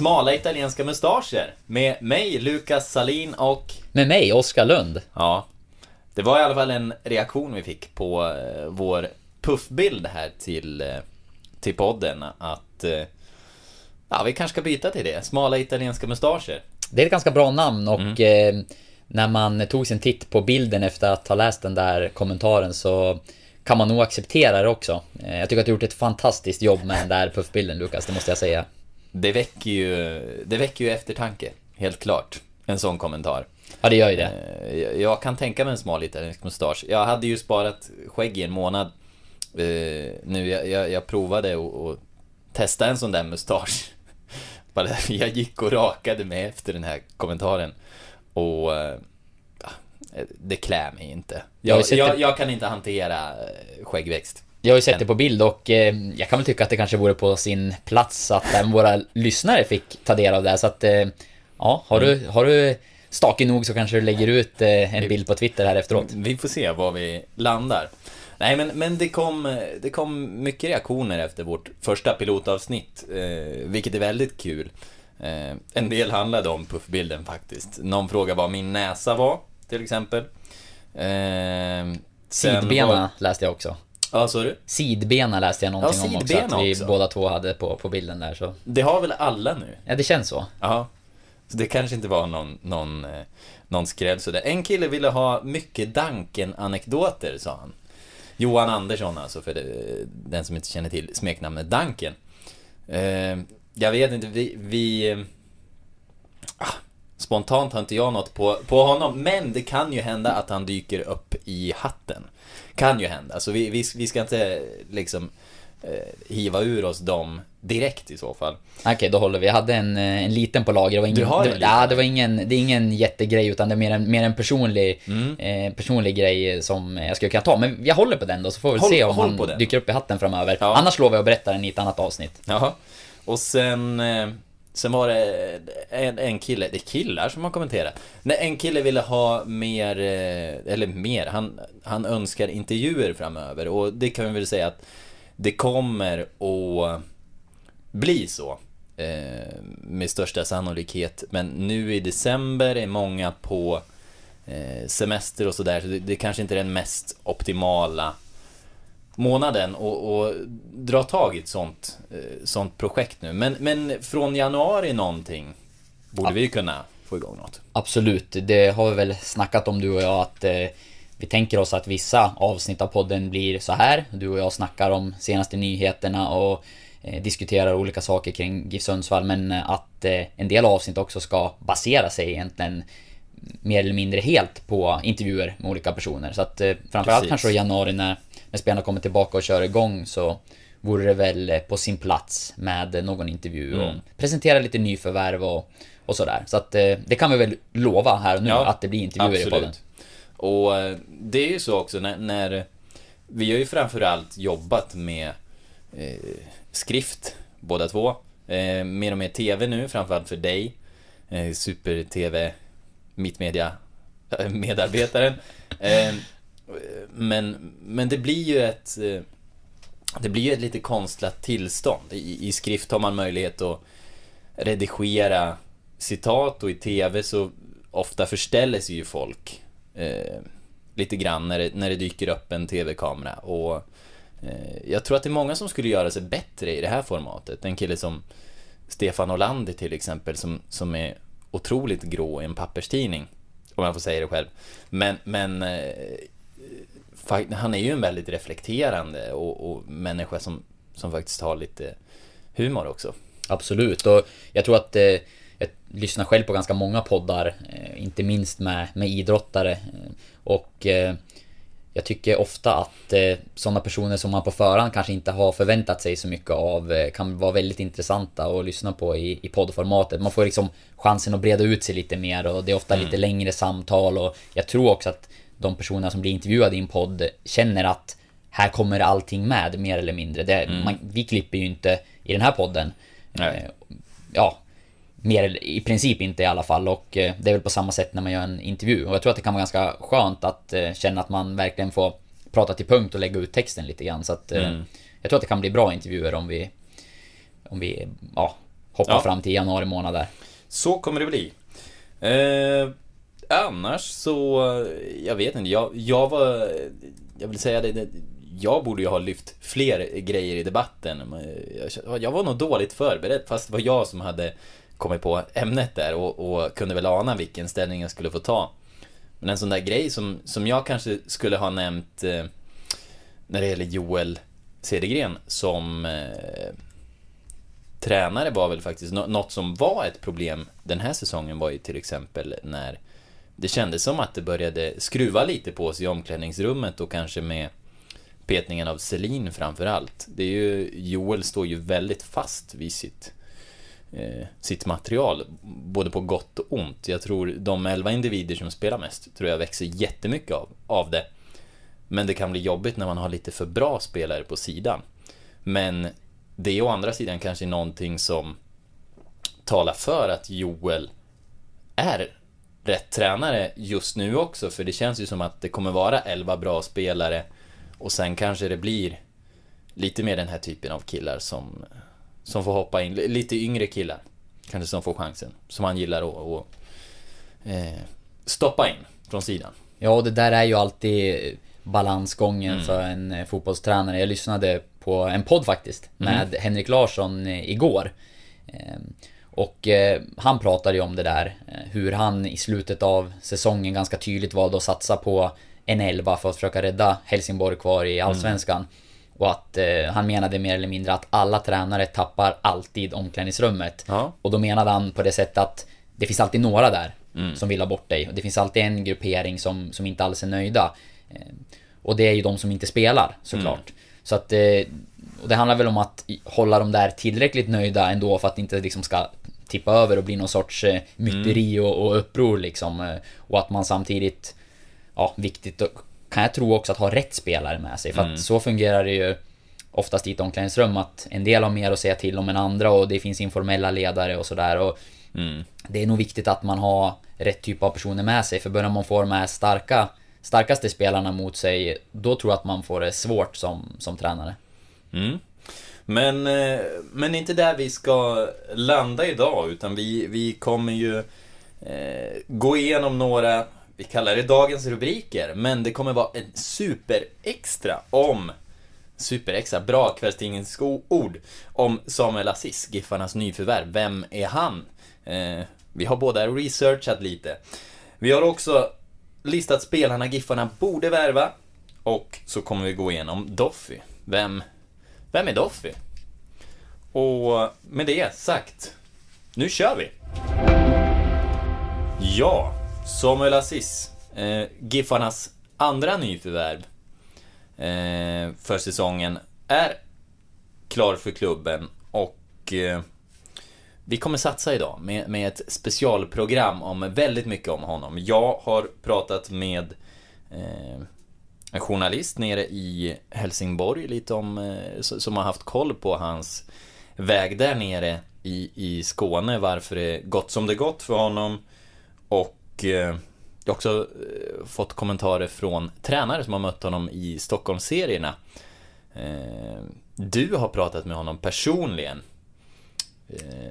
Smala italienska mustascher med mig, Lukas Salin och Med mig, Oskar Lund. ja, det var i alla fall en reaktion vi fick på eh, vår puffbild här till, eh, till podden att eh, ja, vi kanske ska byta till det. Smala italienska mustascher. Det är ett ganska bra namn och Mm. eh, när man tog sin titt på bilden efter att ha läst den där kommentaren så kan man nog acceptera det också. Jag tycker att du har gjort ett fantastiskt jobb med den där puffbilden Lukas, det måste jag säga. Det väcker ju, det väcker ju eftertanke, helt klart. En sån kommentar. Ja, det gör ju det. Eh, jag- kan tänka mig en smal italiensk mustasch. Jag hade ju sparat skägg i en månad eh, nu. Jag, jag, jag provade att testa en sån där mustasch. Bara Jag gick och rakade mig efter den här kommentaren. Och eh, det klär mig inte. Jag Jag, jag, kan inte hantera skäggväxt. Jag har ju sett det på bild och eh, jag kan väl tycka att det kanske vore på sin plats att även våra lyssnare fick ta del av det. Så att, eh, ja, har du, har du stake nog så kanske du lägger ut eh, en bild på Twitter här efteråt. Vi får se var vi landar. Nej, men, men det, kom, det kom mycket reaktioner efter vårt första pilotavsnitt, vilket är väldigt kul. En del handlade om puffbilden faktiskt. Någon frågade vad min näsa var, till exempel. Eh, Sidbena var- läste jag också. Ja, så du? Sidbena läste jag någonting Ja, om också, att vi också. båda två hade på, på bilden där så. Det har väl alla nu? Ja, det känns så. Ja. Så det kanske inte var någon, någon, eh, någon skräll sådär. En kille ville ha mycket Danken-anekdoter, sa han. Johan Andersson alltså, för det, den som inte känner till smeknamnet Danken. Eh, jag vet inte, vi... vi eh, ah, spontant har inte jag något på, på honom, men det kan ju hända att han dyker upp i hatten. Kan ju hända, så vi, vi, vi ska inte liksom eh, hiva ur oss dem direkt i så fall. Okej, då håller vi. Jag hade en, eh, en liten på lager. Det var ingen, Du har det, ja, det var ingen, det är ingen jättegrej utan det är mer en, mer en personlig, Mm. eh, personlig grej som jag skulle kunna ta. Men jag håller på den då så får vi Håll- se om han dyker upp i hatten framöver. Ja. Annars lovar jag att berätta den i ett annat avsnitt. Jaha. Och sen, eh, sen var det eh, en, en kille, det är killar som har kommenterat. Nej, en kille ville ha mer, eh, eller mer, han, han önskar intervjuer framöver. Och det kan vi väl säga att det kommer att bli så. Eh, med största sannolikhet. Men nu i december är många på eh, semester och sådär. Så det, det kanske inte är den mest optimala månaden och, och dra tag i ett sånt, eh, sånt projekt nu. Men, men från januari någonting borde vi kunna få igång något. Absolut, det har vi väl snackat om du och jag att eh, vi tänker oss att vissa avsnitt av podden blir så här. Du och jag snackar om senaste nyheterna och eh, diskuterar olika saker kring GIF Sundsvall men eh, att eh, en del avsnitt också ska basera sig egentligen mer eller mindre helt på intervjuer med olika personer. Så att eh, framförallt Precis. kanske i januari när, när spelarna kommer tillbaka och kör igång så vore det väl eh, på sin plats med någon intervju och Mm. presentera lite nyförvärv och, och sådär. Så att eh, det kan vi väl lova här och nu Ja, att det blir intervjuer i podden. Absolut. Och eh, det är ju så också när, när vi har ju framförallt jobbat med eh, skrift båda två. Eh, mer och mer TV nu, framförallt för dig. Eh, Super-TV, mittmedia medarbetaren. Men, men det blir ju ett eh, det blir ju ett lite konstlat tillstånd. I, I skrift har man möjlighet att redigera citat och i TV så ofta förställer sig ju folk eh, lite grann när det, när det dyker upp en TV-kamera. Och eh, jag tror att det är många som skulle göra sig bättre i det här formatet. En kille som Stefan Olander till exempel som, som är otroligt grå i en papperstidning. Om jag får säga det själv. Men, men eh, han är ju en väldigt reflekterande och, och människa som, som faktiskt har lite humor också. Absolut, och jag tror att eh, jag lyssnar själv på ganska många poddar, eh, inte minst med, med idrottare. Eh, och eh, jag tycker ofta att eh, sådana personer som man på förhand kanske inte har förväntat sig så mycket av eh, kan vara väldigt intressanta att lyssna på i, i poddformatet. Man får liksom chansen att breda ut sig lite mer och det är ofta lite längre samtal och jag tror också att de personer som blir intervjuade i en podd känner att här kommer allting med mer eller mindre. Det, man, vi klipper ju inte i den här podden. Eh, Ja, mer i princip inte i alla fall och eh, det är väl på samma sätt när man gör en intervju. Och jag tror att det kan vara ganska skönt att eh, känna att man verkligen får prata till punkt och lägga ut texten lite grann. Så att eh, jag tror att det kan bli bra intervjuer om vi om vi ja, hoppar Ja. fram till januari månad där. Så kommer det bli. Annars så, jag vet inte, jag, jag var, jag vill säga det, det, jag borde ju ha lyft fler grejer i debatten. Jag, var nog dåligt förberedd, fast det var jag som hade kommit på ämnet där och, och kunde väl ana vilken ställning jag skulle få ta. Men en sån där grej som, som jag kanske skulle ha nämnt eh, när det gäller Joel Cedergren som eh, tränare var väl faktiskt något som var ett problem den här säsongen var ju till exempel när det kändes som att det började skruva lite på sig i omklädningsrummet och kanske med petningen av Selin framför allt. Det är ju, Joel står ju väldigt fast vid sitt, eh, sitt material, både på gott och ont. Jag tror de elva individer som spelar mest, tror jag växer jättemycket av, av det. Men det kan bli jobbigt när man har lite för bra spelare på sidan. Men det är å andra sidan kanske någonting som talar för att Joel är rätt tränare just nu också, för det känns ju som att det kommer vara 11 bra spelare och sen kanske det blir lite mer den här typen av killar som, som får hoppa in, lite yngre killar kanske som får chansen, som han gillar att, att eh, stoppa in från sidan. Ja, och det där är ju alltid balansgången för en eh, fotbollstränare. Jag lyssnade på en podd faktiskt med Henrik Larsson eh, igår. Och eh, han pratade ju om det där, eh, hur han i slutet av säsongen ganska tydligt valde att satsa på en elva för att försöka rädda Helsingborg kvar i Allsvenskan. Och att eh, han menade mer eller mindre att alla tränare tappar alltid omklädningsrummet. Ja. Och då menade han på det sättet att det finns alltid några där som vill ha bort dig. Och det finns alltid en gruppering som, som inte alls är nöjda. Eh, Och det är ju de som inte spelar såklart. Så att eh, och det handlar väl om att hålla dem där tillräckligt nöjda ändå för att det inte liksom ska tippa över och bli någon sorts eh, myteri och, och uppror liksom. Eh, Och att man samtidigt, ja, viktigt kan jag tro också att ha rätt spelare med sig. För att så fungerar det ju oftast i ett omklädningsrum att en del har mer att säga till om än andra och det finns informella ledare och sådär. Och Det är nog viktigt att man har rätt typ av personer med sig för börjar man få de här starka, starkaste spelarna mot sig då tror jag att man får det svårt som, som tränare. Mm. Men, eh, men inte där vi ska landa idag, utan vi, vi kommer ju eh, gå igenom några, vi kallar det dagens rubriker, men det kommer vara en superextra om Superextra, bra kvällstidningsord om Samuel Aziz, Giffarnas nyförvärv. Vem är han? Eh, vi har båda researchat lite. Vi har också listat spelarna Giffarna borde värva. Och så kommer vi gå igenom Doffy. Vem, vem är Doffy? Och med det sagt, nu kör vi! Ja, Samuel Aziz, eh, Giffarnas andra nyförvärv eh, för säsongen, är klar för klubben och eh, vi kommer satsa idag med, med ett specialprogram om väldigt mycket om honom. Jag har pratat med eh, en journalist nere i Helsingborg lite om, eh, som har haft koll på hans väg där nere i, i Skåne, varför det gått som det gått för honom. Och eh, jag har också eh, fått kommentarer från tränare som har mött honom i Stockholmsserierna. Eh, du har pratat med honom personligen.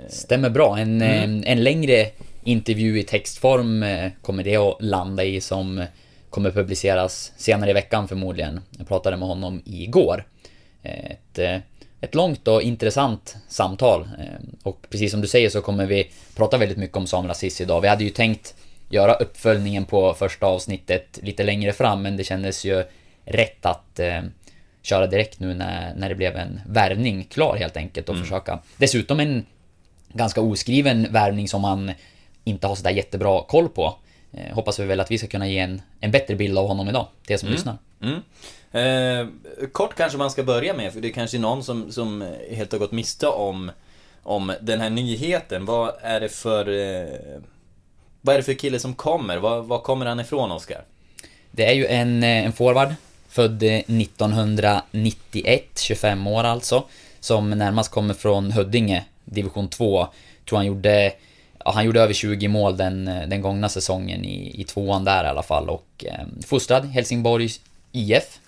Stämmer bra. En, eh, en längre intervju i textform kommer det att landa i som kommer publiceras senare i veckan förmodligen. Jag pratade med honom igår. Ett, eh, ett långt och intressant samtal. Eh, Och precis som du säger så kommer vi prata väldigt mycket om Samuel Aziz idag. Vi hade ju tänkt göra uppföljningen på första avsnittet lite längre fram men det kändes ju rätt att eh, köra direkt nu när, när det blev en värvning klar helt enkelt och Mm. försöka. Dessutom en ganska oskriven värvning som man inte har sådär jättebra koll på. Eh, hoppas vi väl att vi ska kunna ge en, en bättre bild av honom idag, till er som lyssnar. Mm. Eh, kort kanske man ska börja med, för det är kanske är någon som, som helt har gått miste om, om den här nyheten. Vad är det för... Eh, vad är det för kille som kommer? Var, var kommer han ifrån, Oskar? Det är ju en, eh, en forward, född eh, 1991, 25 år alltså. Som närmast kommer från Huddinge, division 2. Tror han gjorde, ja, han gjorde över 20 mål den, den gångna säsongen i, i tvåan där i alla fall. Och eh, fostrad Helsingborgs IF.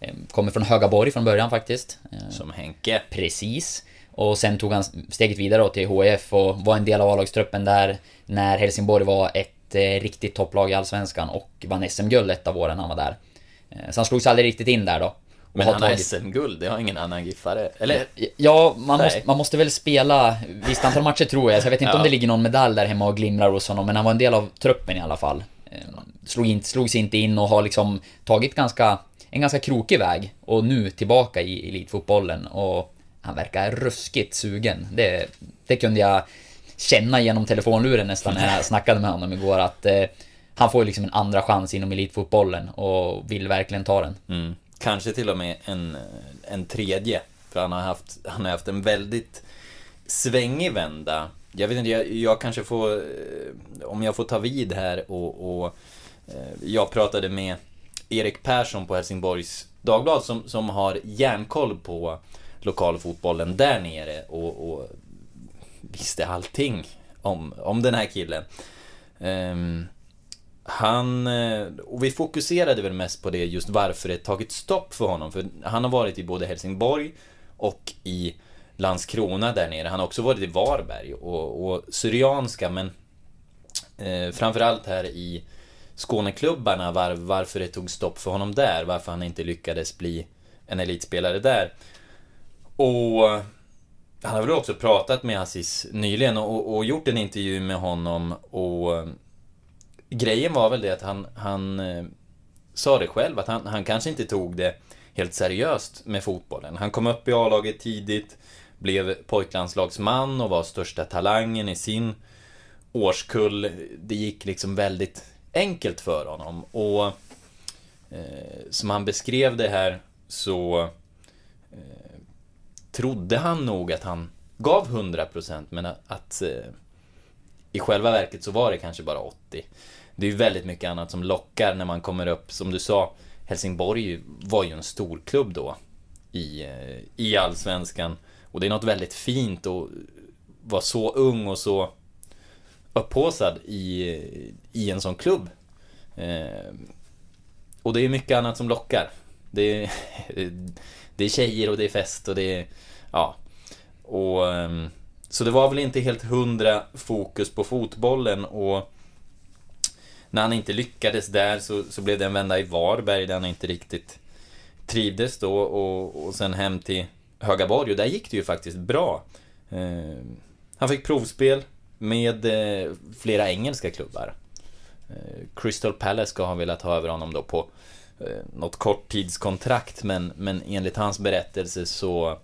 Eh, kommer från Högaborg från början faktiskt. Eh, Som Henke. Precis. Och sen tog han steget vidare till HIF och var en del av A-lagstruppen där när Helsingborg var ett eh, riktigt topplag i Allsvenskan och vann SM-guld ett av åren han var där. Eh, så han slogs aldrig riktigt in där då. Men han har SM-guld, det har ingen annan giffare. Eller? Ja, man Nej. måste, man måste väl spela visst antal matcher tror jag. Så jag vet inte Ja. om det ligger någon medalj där hemma och glimrar hos honom, men han var en del av truppen i alla fall. Eh, Slog in, slogs inte in och har liksom tagit ganska, en ganska krokig väg. Och nu tillbaka i elitfotbollen och han verkar ruskigt sugen. Det, det kunde jag känna genom telefonluren nästan när jag snackade med honom igår att eh, han får liksom en andra chans inom elitfotbollen och vill verkligen ta den. Mm. Kanske till och med en, en tredje. För han har haft, han har haft en väldigt svängig vända. Jag vet inte, jag, jag kanske får, eh, om jag får ta vid här och, och eh, jag pratade med Erik Persson på Helsingborgs Dagblad som, som har järnkoll på lokalfotbollen där nere och, och visste allting om, om den här killen. Um, han, eh, och vi fokuserade väl mest på det just varför det tagit stopp för honom. För han har varit i både Helsingborg och i Landskrona där nere. Han har också varit i Varberg och, och Syrianska men eh, framförallt här i Skåneklubbarna var, varför det tog stopp för honom där. Varför han inte lyckades bli en elitspelare där. Och han har väl också pratat med Aziz nyligen och, och gjort en intervju med honom och grejen var väl det att han, han eh, sa det själv att han, han kanske inte tog det helt seriöst med fotbollen. Han kom upp i A-laget tidigt, blev pojklandslagsman och var största talangen i sin årskull. Det gick liksom väldigt enkelt för honom och eh, som han beskrev det här så eh, trodde han nog att han gav 100% men att, att eh, i själva verket så var det kanske bara 80. Det är ju väldigt mycket annat som lockar när man kommer upp, som du sa, Helsingborg var ju en storklubb då i, eh, i Allsvenskan. Och det är något väldigt fint att vara så ung och så upphaussad i, i en sån klubb. Eh, och det är mycket annat som lockar. Det är, det är tjejer och det är fest och det är, ja. Och, ehm, så det var väl inte helt hundra fokus på fotbollen och när han inte lyckades där så, så blev det en vända i Varberg där han inte riktigt trivdes då och, och sen hem till Högaborg och där gick det ju faktiskt bra. Eh, han fick provspel med eh, flera engelska klubbar. Eh, Crystal Palace ska ha velat ha över honom då på eh, något korttidskontrakt men, men enligt hans berättelse så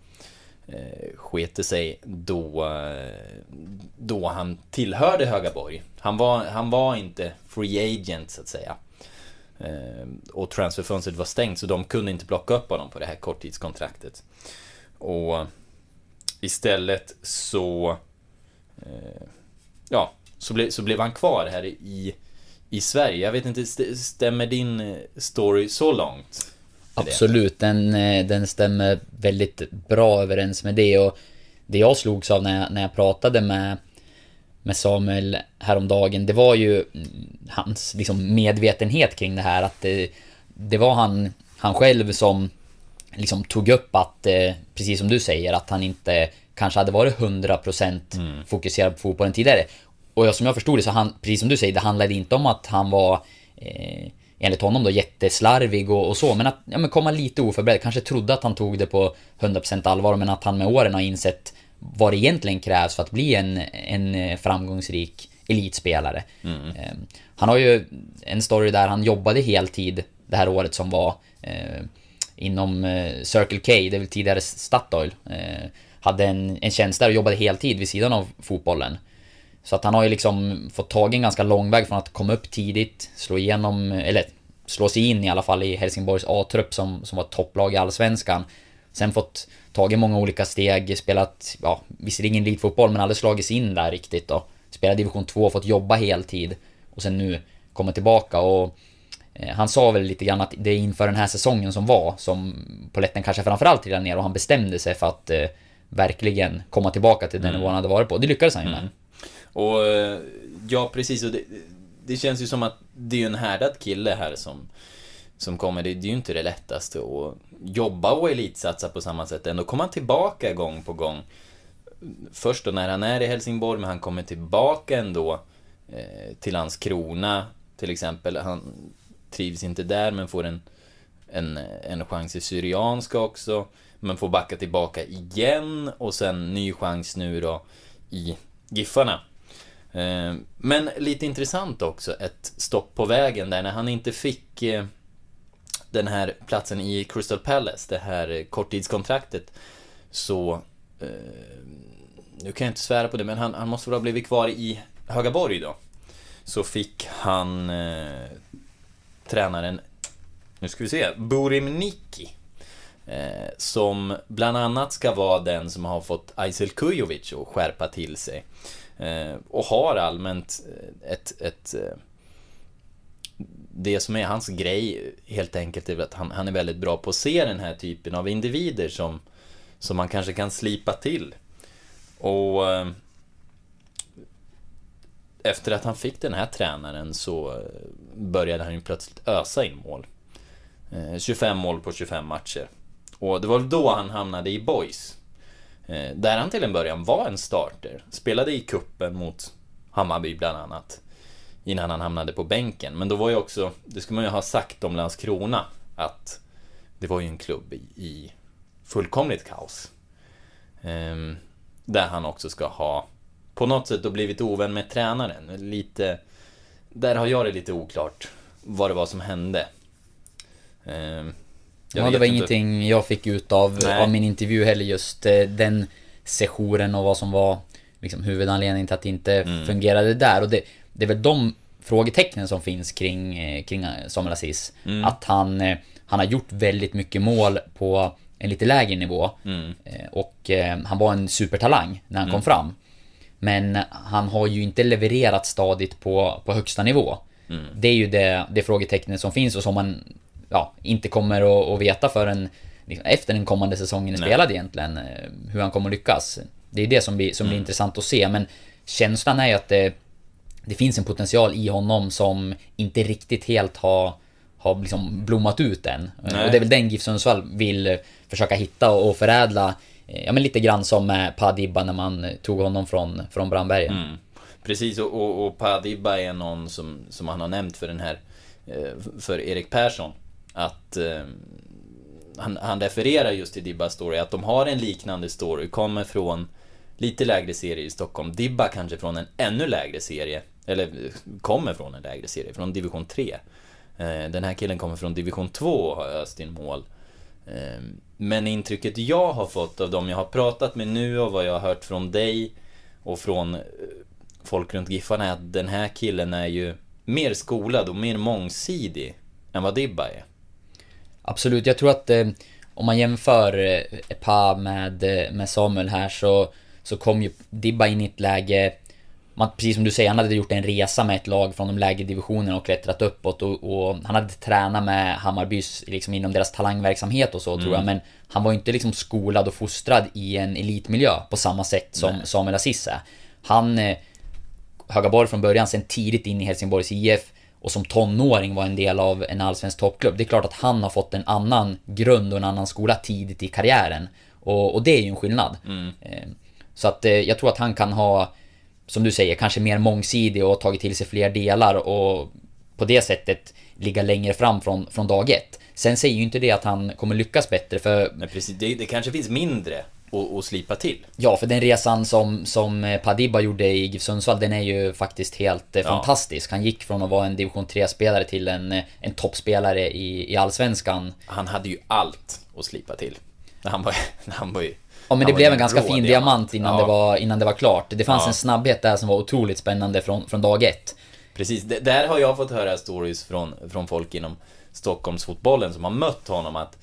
eh, sket sig då, eh, då han tillhörde Högaborg. Han var, han var inte free agent så att säga. Eh, och transferfönstret var stängt så de kunde inte plocka upp honom på det här korttidskontraktet. Och istället så eh, Ja, så, ble, så blev han kvar här i, i Sverige. Jag vet inte, stämmer din eh, story så långt? Absolut, den, eh, den stämmer väldigt bra överens med det. Och det jag slogs av när jag, när jag pratade med, med Samuel häromdagen, det var ju mm, hans liksom medvetenhet kring det här. Att det, det var han, han själv som liksom tog upp att, eh, precis som du säger, att han inte kanske hade varit 100% fokuserad på fotbollen tidigare. Och jag, som jag förstod det så han, precis som du säger, det handlade inte om att han var eh, enligt honom då jätteslarvig och, och så, men att ja, men komma lite oförberedd. Kanske trodde att han tog det på 100% allvar, men att han med åren har insett vad det egentligen krävs för att bli en, en eh, framgångsrik elitspelare. Eh, Han har ju en story där han jobbade heltid det här året som var. Eh, inom eh, Circle K, det är väl tidigare Statoil. Eh, hade en, en tjänst där och jobbade heltid vid sidan av fotbollen. Så att han har ju liksom fått tag en ganska lång väg från att komma upp tidigt, slå igenom, eller slå sig in i alla fall i Helsingborgs A-trupp som, som var topplag i Allsvenskan. Sen fått tagit många olika steg, spelat, ja, visserligen elitfotboll men aldrig slagits in där riktigt då. Spelat division 2, fått jobba heltid och sen nu komma tillbaka och eh, han sa väl lite grann att det är inför den här säsongen som var som poletten kanske framförallt trillade ner och han bestämde sig för att eh, verkligen komma tillbaka till den Mm. nivån han hade varit på. Det lyckades han ju med. Och eh, ja, precis. Och det, det känns ju som att det är en härdad kille här som, som kommer. Det, det är ju inte det lättaste att jobba och elitsatsa på samma sätt. Ändå kommer han tillbaka gång på gång. Först då när han är i Helsingborg, men han kommer tillbaka ändå eh, till Landskrona till exempel. Han trivs inte där, men får en, en, en chans i Syrianska också. Men får backa tillbaka igen och sen ny chans nu då i Giffarna. Eh, men lite intressant också, ett stopp på vägen där när han inte fick eh, den här platsen i Crystal Palace, det här korttidskontraktet, så... Eh, nu kan jag inte svära på det, men han, han måste väl ha blivit kvar i Högaborg då. Så fick han eh, tränaren, nu ska vi se, Burim Niki. Eh, som bland annat ska vara den som har fått Aysel Kujovic att skärpa till sig. Eh, och har allmänt eh, ett, ett eh, det som är hans grej helt enkelt är att han, han är väldigt bra på att se den här typen av individer som, som man kanske kan slipa till. Och efter att han fick den här tränaren så började han ju plötsligt ösa in mål. 25 mål på 25 matcher. Och det var då han hamnade i Boys. Eh, där han till en början var en starter. Spelade i kuppen mot Hammarby bland annat. Innan han hamnade på bänken. Men då var ju också, det ska man ju ha sagt om Landskrona, att det var ju en klubb i, i fullkomligt kaos. Ehm, där han också ska ha på något sätt då blivit ovän med tränaren. Lite, där har jag det lite oklart vad det var som hände. Ehm, jag Ja, det var inte. ingenting jag fick ut av, Nej. av min intervju heller just eh, den sessionen och vad som var liksom, huvudanledningen till att det inte Mm. fungerade där. Och det, det är väl de frågetecknen som finns kring, eh, kring eh, Samuel Aziz. Mm. Att han, han har gjort väldigt mycket mål på en lite lägre nivå. Mm. Och han var en supertalang när han kom fram. Men han har ju inte levererat stadigt på, på högsta nivå. Mm. Det är ju det, det frågetecknet som finns och som man ja, inte kommer att, veta förrän liksom, efter den kommande säsongen är Nej. spelad egentligen. eh, Hur han kommer att lyckas. Det är det som blir, som blir intressant att se. Men känslan är ju att det, det finns en potential i honom som inte riktigt helt har, har liksom blommat ut än. Nej. Och det är väl den GIF Sundsvall vill eh, försöka hitta och förädla. eh, Ja men lite grann som med Padibba när man eh, tog honom från, från Brandbergen. Mm. Precis, och, och, och Padibba är någon som, som han har nämnt för den här eh, för Erik Persson. Att eh, han, han refererar just till Dibbas story, att de har en liknande story, kommer från lite lägre serie i Stockholm. Dibba kanske från en ännu lägre serie, eller kommer från en lägre serie, från division 3. Eh, den här killen kommer från division 2 och har öst in mål. Ehm, men intrycket jag har fått av dem jag har pratat med nu och vad jag har hört från dig och från eh, folk runt Giffarna är att den här killen är ju mer skolad och mer mångsidig än vad Dibba är. Absolut, jag tror att eh, om man jämför eh, Epa med, eh, med Samuel här så, så kom ju Dibba in i ett läge man, precis som du säger, han hade gjort en resa med ett lag från de lägre divisionerna och klättrat uppåt och, och han hade tränat med Hammarbys liksom inom deras talangverksamhet och så tror jag. Men han var ju inte liksom skolad och fostrad i en elitmiljö på samma sätt som Samuel Aziz är. Han eh, Högaborg från början, sen tidigt in i Helsingborgs IF och som tonåring var en del av en allsvensk toppklubb. Det är klart att han har fått en annan grund och en annan skola tidigt i karriären. Och, och det är ju en skillnad. Eh, Så att eh, jag tror att han kan ha, som du säger, kanske mer mångsidig och tagit till sig fler delar och på det sättet ligga längre fram från, från dag ett. Sen säger ju inte det att han kommer lyckas bättre för Men precis, det, det kanske finns mindre och, och slipa till. Ja, för den resan som, som eh, Padiba gjorde i GIF Sundsvall, den är ju faktiskt helt eh, Ja. fantastisk. Han gick från att vara en division 3-spelare till en, eh, en toppspelare i, i Allsvenskan. Han hade ju allt att slipa till. När han var, när han var ju... Ja men det blev en ganska fin diamant innan, Ja. det var, innan det var klart. Det fanns Ja. en snabbhet där som var otroligt spännande från, från dag ett. Precis, D- där har jag fått höra stories från, från folk inom Stockholmsfotbollen som har mött honom att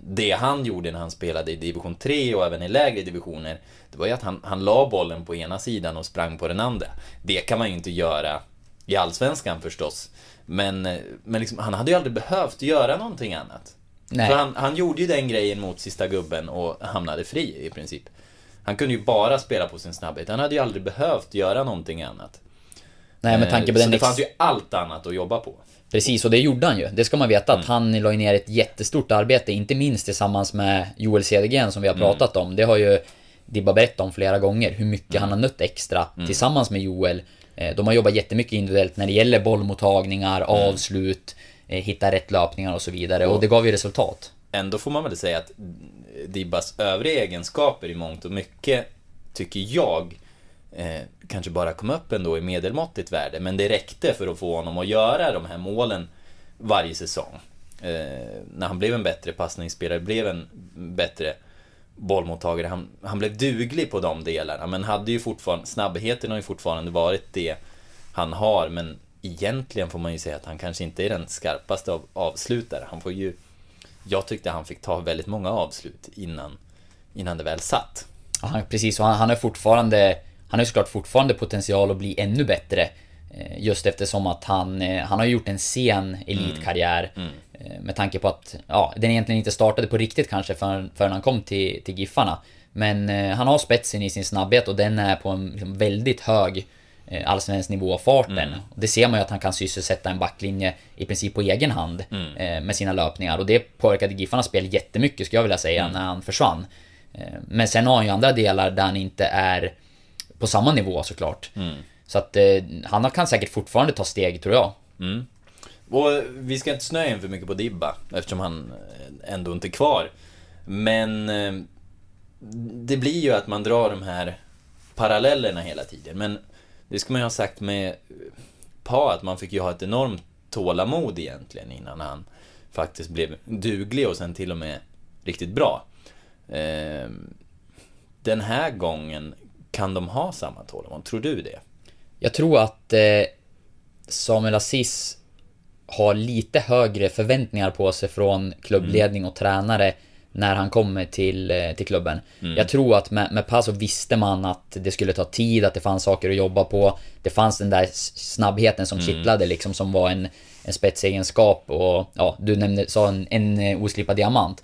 det han gjorde när han spelade i division 3 och även i lägre divisioner det var ju att han, han la bollen på ena sidan och sprang på den andra. Det kan man ju inte göra i Allsvenskan förstås. Men, eh, men liksom, han hade ju aldrig behövt göra någonting annat. Nej. För han, han gjorde ju den grejen mot sista gubben och hamnade fri i princip. Han kunde ju bara spela på sin snabbhet. Han hade ju aldrig behövt göra någonting annat. Nej med tanke på Eh, den Så det fanns ju allt annat att jobba på. Precis, och det gjorde han ju. Det ska man veta Mm. att han la ner ett jättestort arbete, inte minst tillsammans med Joel Cedergren som vi har Mm. pratat om. Det har ju Dibba berättat om flera gånger, hur mycket Mm. han har nött extra tillsammans med Joel. Eh, De har jobbat jättemycket individuellt när det gäller bollmottagningar, Mm. avslut, eh, hitta rätt löpningar och så vidare. Och det gav ju resultat. Ändå får man väl säga att Dibbas övriga egenskaper i mångt och mycket, tycker jag, eh, kanske bara kom upp ändå i medelmåttigt värde. Men det räckte för att få honom att göra de här målen varje säsong. Eh, när han blev en bättre passningsspelare, blev en bättre bollmottagare. Han, han blev duglig på de delarna, men hade ju fortfarande, snabbheten har ju fortfarande varit det han har, men egentligen får man ju säga att han kanske inte är den skarpaste av avslutare. Han får ju, jag tyckte han fick ta väldigt många avslut innan, innan det väl satt. Ja, han, precis, och han, han har fortfarande... Han har ju såklart fortfarande potential att bli ännu bättre. eh, Just eftersom att han, eh, han har gjort en sen elitkarriär. eh, Med tanke på att, ja, den egentligen inte startade på riktigt kanske förrän, förrän han kom till, till Giffarna. Men han har spetsen i sin snabbhet och den är på en liksom, väldigt hög allsvensk nivå av farten. Och Det ser man ju att han kan sysselsätta en backlinje i princip på egen hand eh, med sina löpningar. Och det påverkade Giffarnas spel jättemycket skulle jag vilja säga när han försvann. Men sen har han ju andra delar där han inte är på samma nivå såklart. Så att eh, han kan säkert fortfarande ta steg tror jag. Och vi ska inte snöa in för mycket på Dibba, eftersom han eh, ändå inte är kvar. Men eh, det blir ju att man drar de här parallellerna hela tiden. Men det ska man ju ha sagt med Pa, att man fick ju ha ett enormt tålamod egentligen innan han faktiskt blev duglig och sen till och med riktigt bra. Eh, Den här gången, kan de ha samma tålamod? Tror du det? Jag tror att eh, Samuel Aziz har lite högre förväntningar på sig från klubbledning och tränare när han kommer till, eh, till klubben. Jag tror att med, med Paso visste man att det skulle ta tid, att det fanns saker att jobba på. Det fanns den där snabbheten som kittlade liksom, som var en, en spetsegenskap och ja, du nämnde, sa en, en eh, oslipad diamant.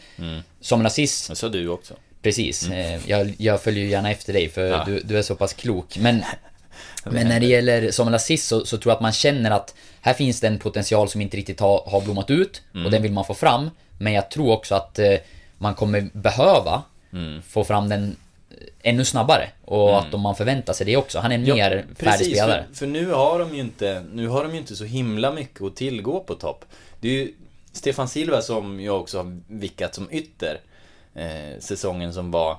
Samuel Aziz Det sa du också. Precis. Eh, Jag, jag följer ju gärna efter dig för Ja. du, du är så pass klok. Men, men när det gäller Samuel Aziz så, så tror jag att man känner att här finns det en potential som inte riktigt har, har blommat ut och den vill man få fram. Men jag tror också att eh, man kommer behöva få fram den eh, ännu snabbare. Och att om man förväntar sig det också. Han är en mer färdig spelare. För, för nu har de ju inte, nu har de ju inte så himla mycket att tillgå på topp. Det är ju Stefan Silva som jag också har vickat som ytter eh, säsongen som var,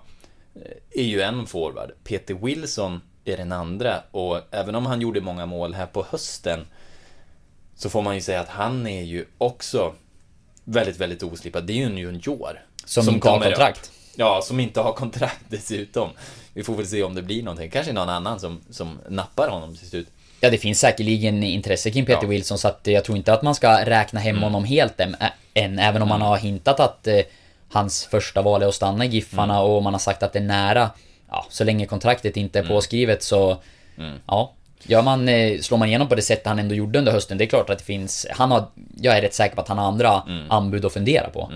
eh, är ju en forward. Peter Wilson är den andra och även om han gjorde många mål här på hösten så får man ju säga att han är ju också väldigt, väldigt oslipad. Det är ju en junior. Som inte har kontrakt. upp. Ja, som inte har kontrakt dessutom. Vi får väl se om det blir någonting. Kanske någon annan som, som nappar honom till slut. Ja, det finns säkerligen intresse kring Peter Ja. Wilson så att jag tror inte att man ska räkna hem honom helt än, ä- än även om man har hintat att eh, hans första val är att stanna i Giffarna och man har sagt att det är nära. Ja, så länge kontraktet inte är påskrivet så... Ja. Gör man, eh, slår man igenom på det sättet han ändå gjorde under hösten, det är klart att det finns... Han har... Jag är rätt säker på att han har andra anbud att fundera på.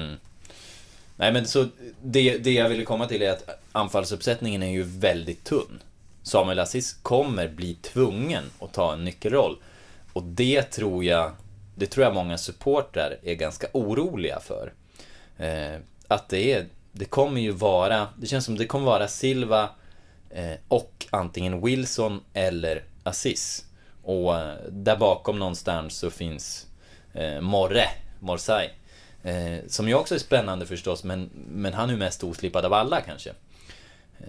Nej, men så det, det jag ville komma till är att anfallsuppsättningen är ju väldigt tunn. Samuel Aziz kommer bli tvungen att ta en nyckelroll. Och det tror jag, det tror jag många supportrar är ganska oroliga för. Eh, att det är, det kommer ju vara, det känns som det kommer vara Silva eh, och antingen Wilson eller Aziz. Och eh, där bakom någonstans så finns eh, Morre, Morsai. Eh, som ju också är spännande förstås, men, men han är ju mest oslipad av alla kanske. Eh,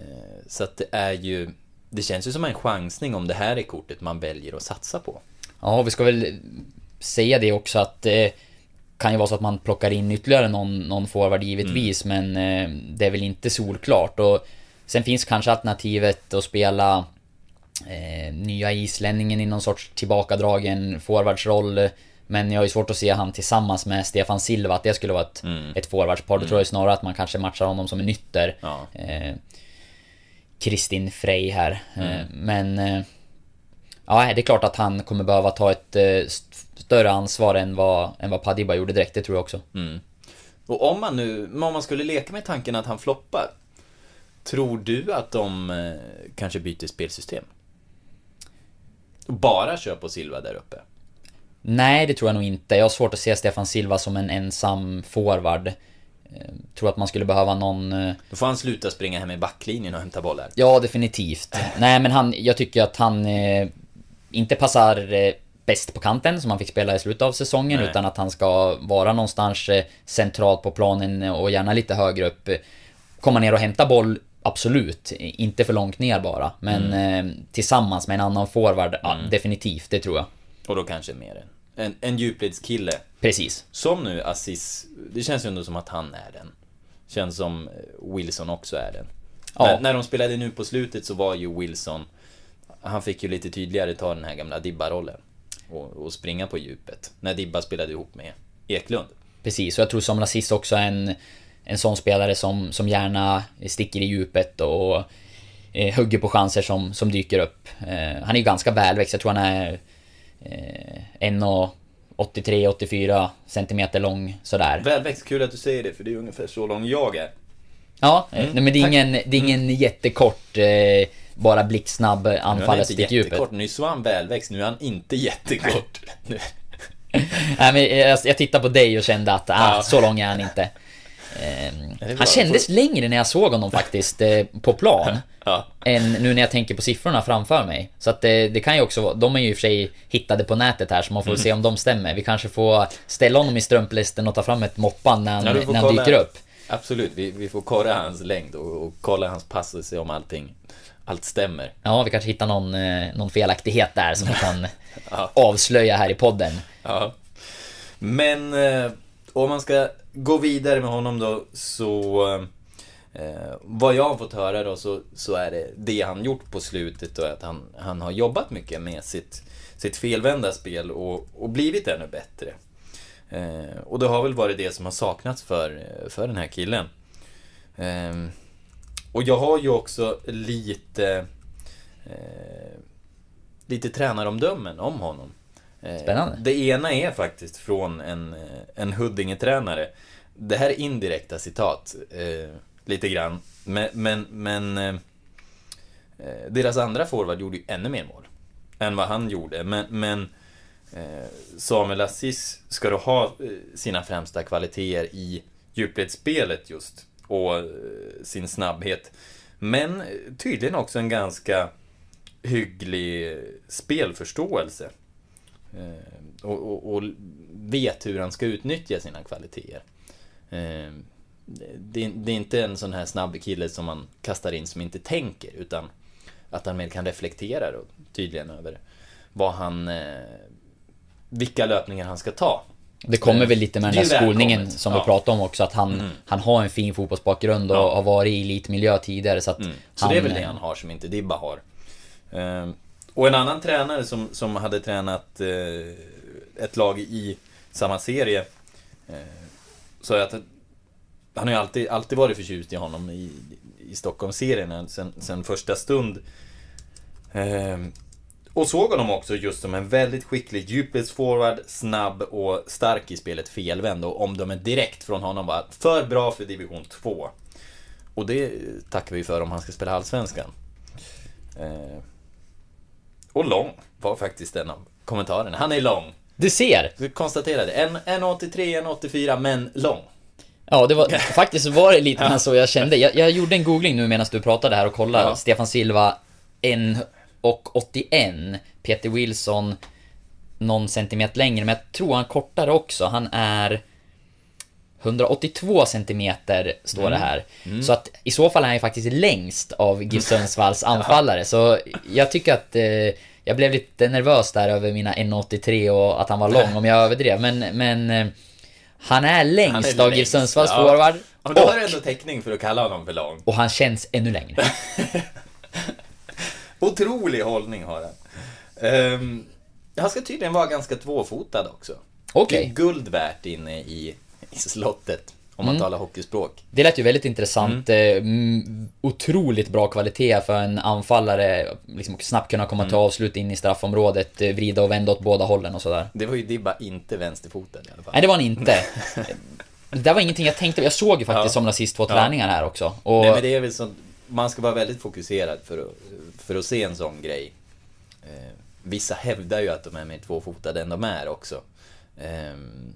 Så att det är ju, det känns ju som en chansning om det här är kortet man väljer att satsa på. Ja, vi ska väl säga det också att eh, kan ju vara så att man plockar in ytterligare någon, någon forward givetvis, men eh, det är väl inte solklart. Och sen finns kanske alternativet att spela eh, nya islänningen i någon sorts tillbakadragen forwardsroll. Men jag har ju svårt att se han tillsammans med Stefan Silva, att det skulle vara ett, ett forwardspar. Då tror jag snarare att man kanske matchar honom som en ytter. Ja. Eh, Kristin Frey här. Eh, Men... Ja, det är klart att han kommer behöva ta ett eh, st- större ansvar än vad, än vad Padiba gjorde direkt, det tror jag också. Och om man nu, om man skulle leka med tanken att han floppar, tror du att de eh, kanske byter spelsystem? Bara kör på Silva där uppe? Nej, det tror jag nog inte. Jag har svårt att se Stefan Silva som en ensam forward. Eh, Tror att man skulle behöva någon... Då får han sluta springa hem i backlinjen och hämta bollar. Ja, definitivt. Nej, men han, jag tycker att han inte passar eh, bäst på kanten som han fick spela i slutet av säsongen, Nej. utan att han ska vara någonstans eh, centralt på planen och gärna lite högre upp. Komma ner och hämta boll, absolut. Inte för långt ner bara. Men eh, tillsammans med en annan forward, ja, definitivt, det tror jag. Och då kanske mer en, en, en djupledskille. Precis. Som nu Assis, det känns ju ändå som att han är den. Känns som Wilson också är den. Ja. När, när de spelade nu på slutet så var ju Wilson, han fick ju lite tydligare ta den här gamla Dibba-rollen. Och, och springa på djupet. När Dibba spelade ihop med Eklund. Precis, och jag tror som Lassis också är en, en sån spelare som, som gärna sticker i djupet och eh, hugger på chanser som, som dyker upp. Eh, han är ju ganska välväxt, jag tror han är eh, 1,83-84 centimeter lång sådär. Välväxt, kul att du säger det för det är ungefär så lång jag är. Ja, eh, nej, men det är ingen, det är ingen jättekort, eh, bara blixtsnabb Nu är han inte stick djupet. jättekort, var han välväxt, nu är han inte jättekort. Nu- Nej, men jag, jag tittade på dig och kände att ah, Ja. så lång är han inte. Är bra. han kändes längre när jag såg honom faktiskt, eh, på plan. Ja. än nu när jag tänker på siffrorna framför mig. Så att det, det kan ju också de är ju i och för sig hittade på nätet här så man får Mm. se om de stämmer. Vi kanske får ställa honom i strumplisten och ta fram ett moppan när han, Ja, när han kolla- dyker upp. Absolut, vi, vi får kolla hans längd och, och kolla hans pass och se om allting, allt stämmer. Ja, vi kanske hittar någon, eh, någon felaktighet där som vi kan Ja. avslöja här i podden. Ja. Men eh, om man ska gå vidare med honom då så eh, vad jag har fått höra då så, så är det det han gjort på slutet och att han, han har jobbat mycket med sitt, sitt felvända spel och, och blivit ännu bättre. Eh, och det har väl varit det som har saknats för, för den här killen. Eh, och jag har ju också lite eh, lite tränaromdömen om honom. Eh, Spännande. Det ena är faktiskt från en, eh, en Huddinge-tränare. Det här är indirekta citat, eh, lite grann. Men, men, men eh, eh, deras andra forward gjorde ju ännu mer mål än vad han gjorde. Men, men eh, Samuel Assis ska då ha sina främsta kvaliteter i djupledsspelet just och eh, sin snabbhet. Men tydligen också en ganska hygglig spelförståelse. Eh, och, och, och vet hur han ska utnyttja sina kvaliteter. Eh, det, det är inte en sån här snabb kille som man kastar in som inte tänker, utan att han mer kan reflektera då, tydligen över vad han... Vilka löpningar han ska ta. Det kommer väl lite med den där skolningen välkommet. som Ja. vi pratade om också, att han, han har en fin fotbollsbakgrund och Ja. har varit i elitmiljö tidigare så att Så han... det är väl det han har som inte Dibba har. Eh, och en annan tränare som, som hade tränat eh, ett lag i samma serie eh, sa att han har ju alltid, alltid varit förtjust i honom i, i Stockholmsserien sen, sen första stund. Eh, och såg honom också just som en väldigt skicklig djupledsforward, snabb och stark i spelet felvänd. Och omdömet direkt från honom var för bra för division 2. Och det tackar vi för om han ska spela Allsvenskan. Eh, och lång var faktiskt en av kommentarerna. Han är lång. Du ser! Du konstaterade. En, en 83, en 84, men lång. Ja, det var faktiskt var det lite så jag kände. Jag, jag gjorde en googling nu medan du pratade här och kollade. Ja. Stefan Silva 1 och 81. Peter Wilson någon centimeter längre, men jag tror han kortare också. Han är 182 centimeter står Mm. det här. Så att i så fall är han ju faktiskt längst av GIF Sundsvalls anfallare. Så jag tycker att eh, jag blev lite nervös där över mina 1,83 och att han var lång om jag överdrev. Men, men eh, han är längst Han är av GIF Sundsvalls ja. forward. Ja, men då och, har du ändå täckning för att kalla honom för lång. och han känns ännu längre. Otrolig hållning har han. Ehm, han ska tydligen vara ganska tvåfotad också. Okej. Det är guld värt inne i, i slottet, om Mm. man talar hockeyspråk. Det lät ju väldigt intressant. eh, mm, Otroligt bra kvalitet för en anfallare. Liksom snabbt kunna komma till avslut in i straffområdet, eh, vrida och vända åt båda hållen och sådär. Det var ju Dibba inte vänsterfotad i alla fall. Nej, det var han inte. Det var ingenting jag tänkte Jag såg ju faktiskt Ja. som de sist två Ja. träningar här också. Och Nej men det är väl så, man ska vara väldigt fokuserad för att, för att se en sån grej. Eh, vissa hävdar ju att de är mer tvåfotade än de är också. Ehm,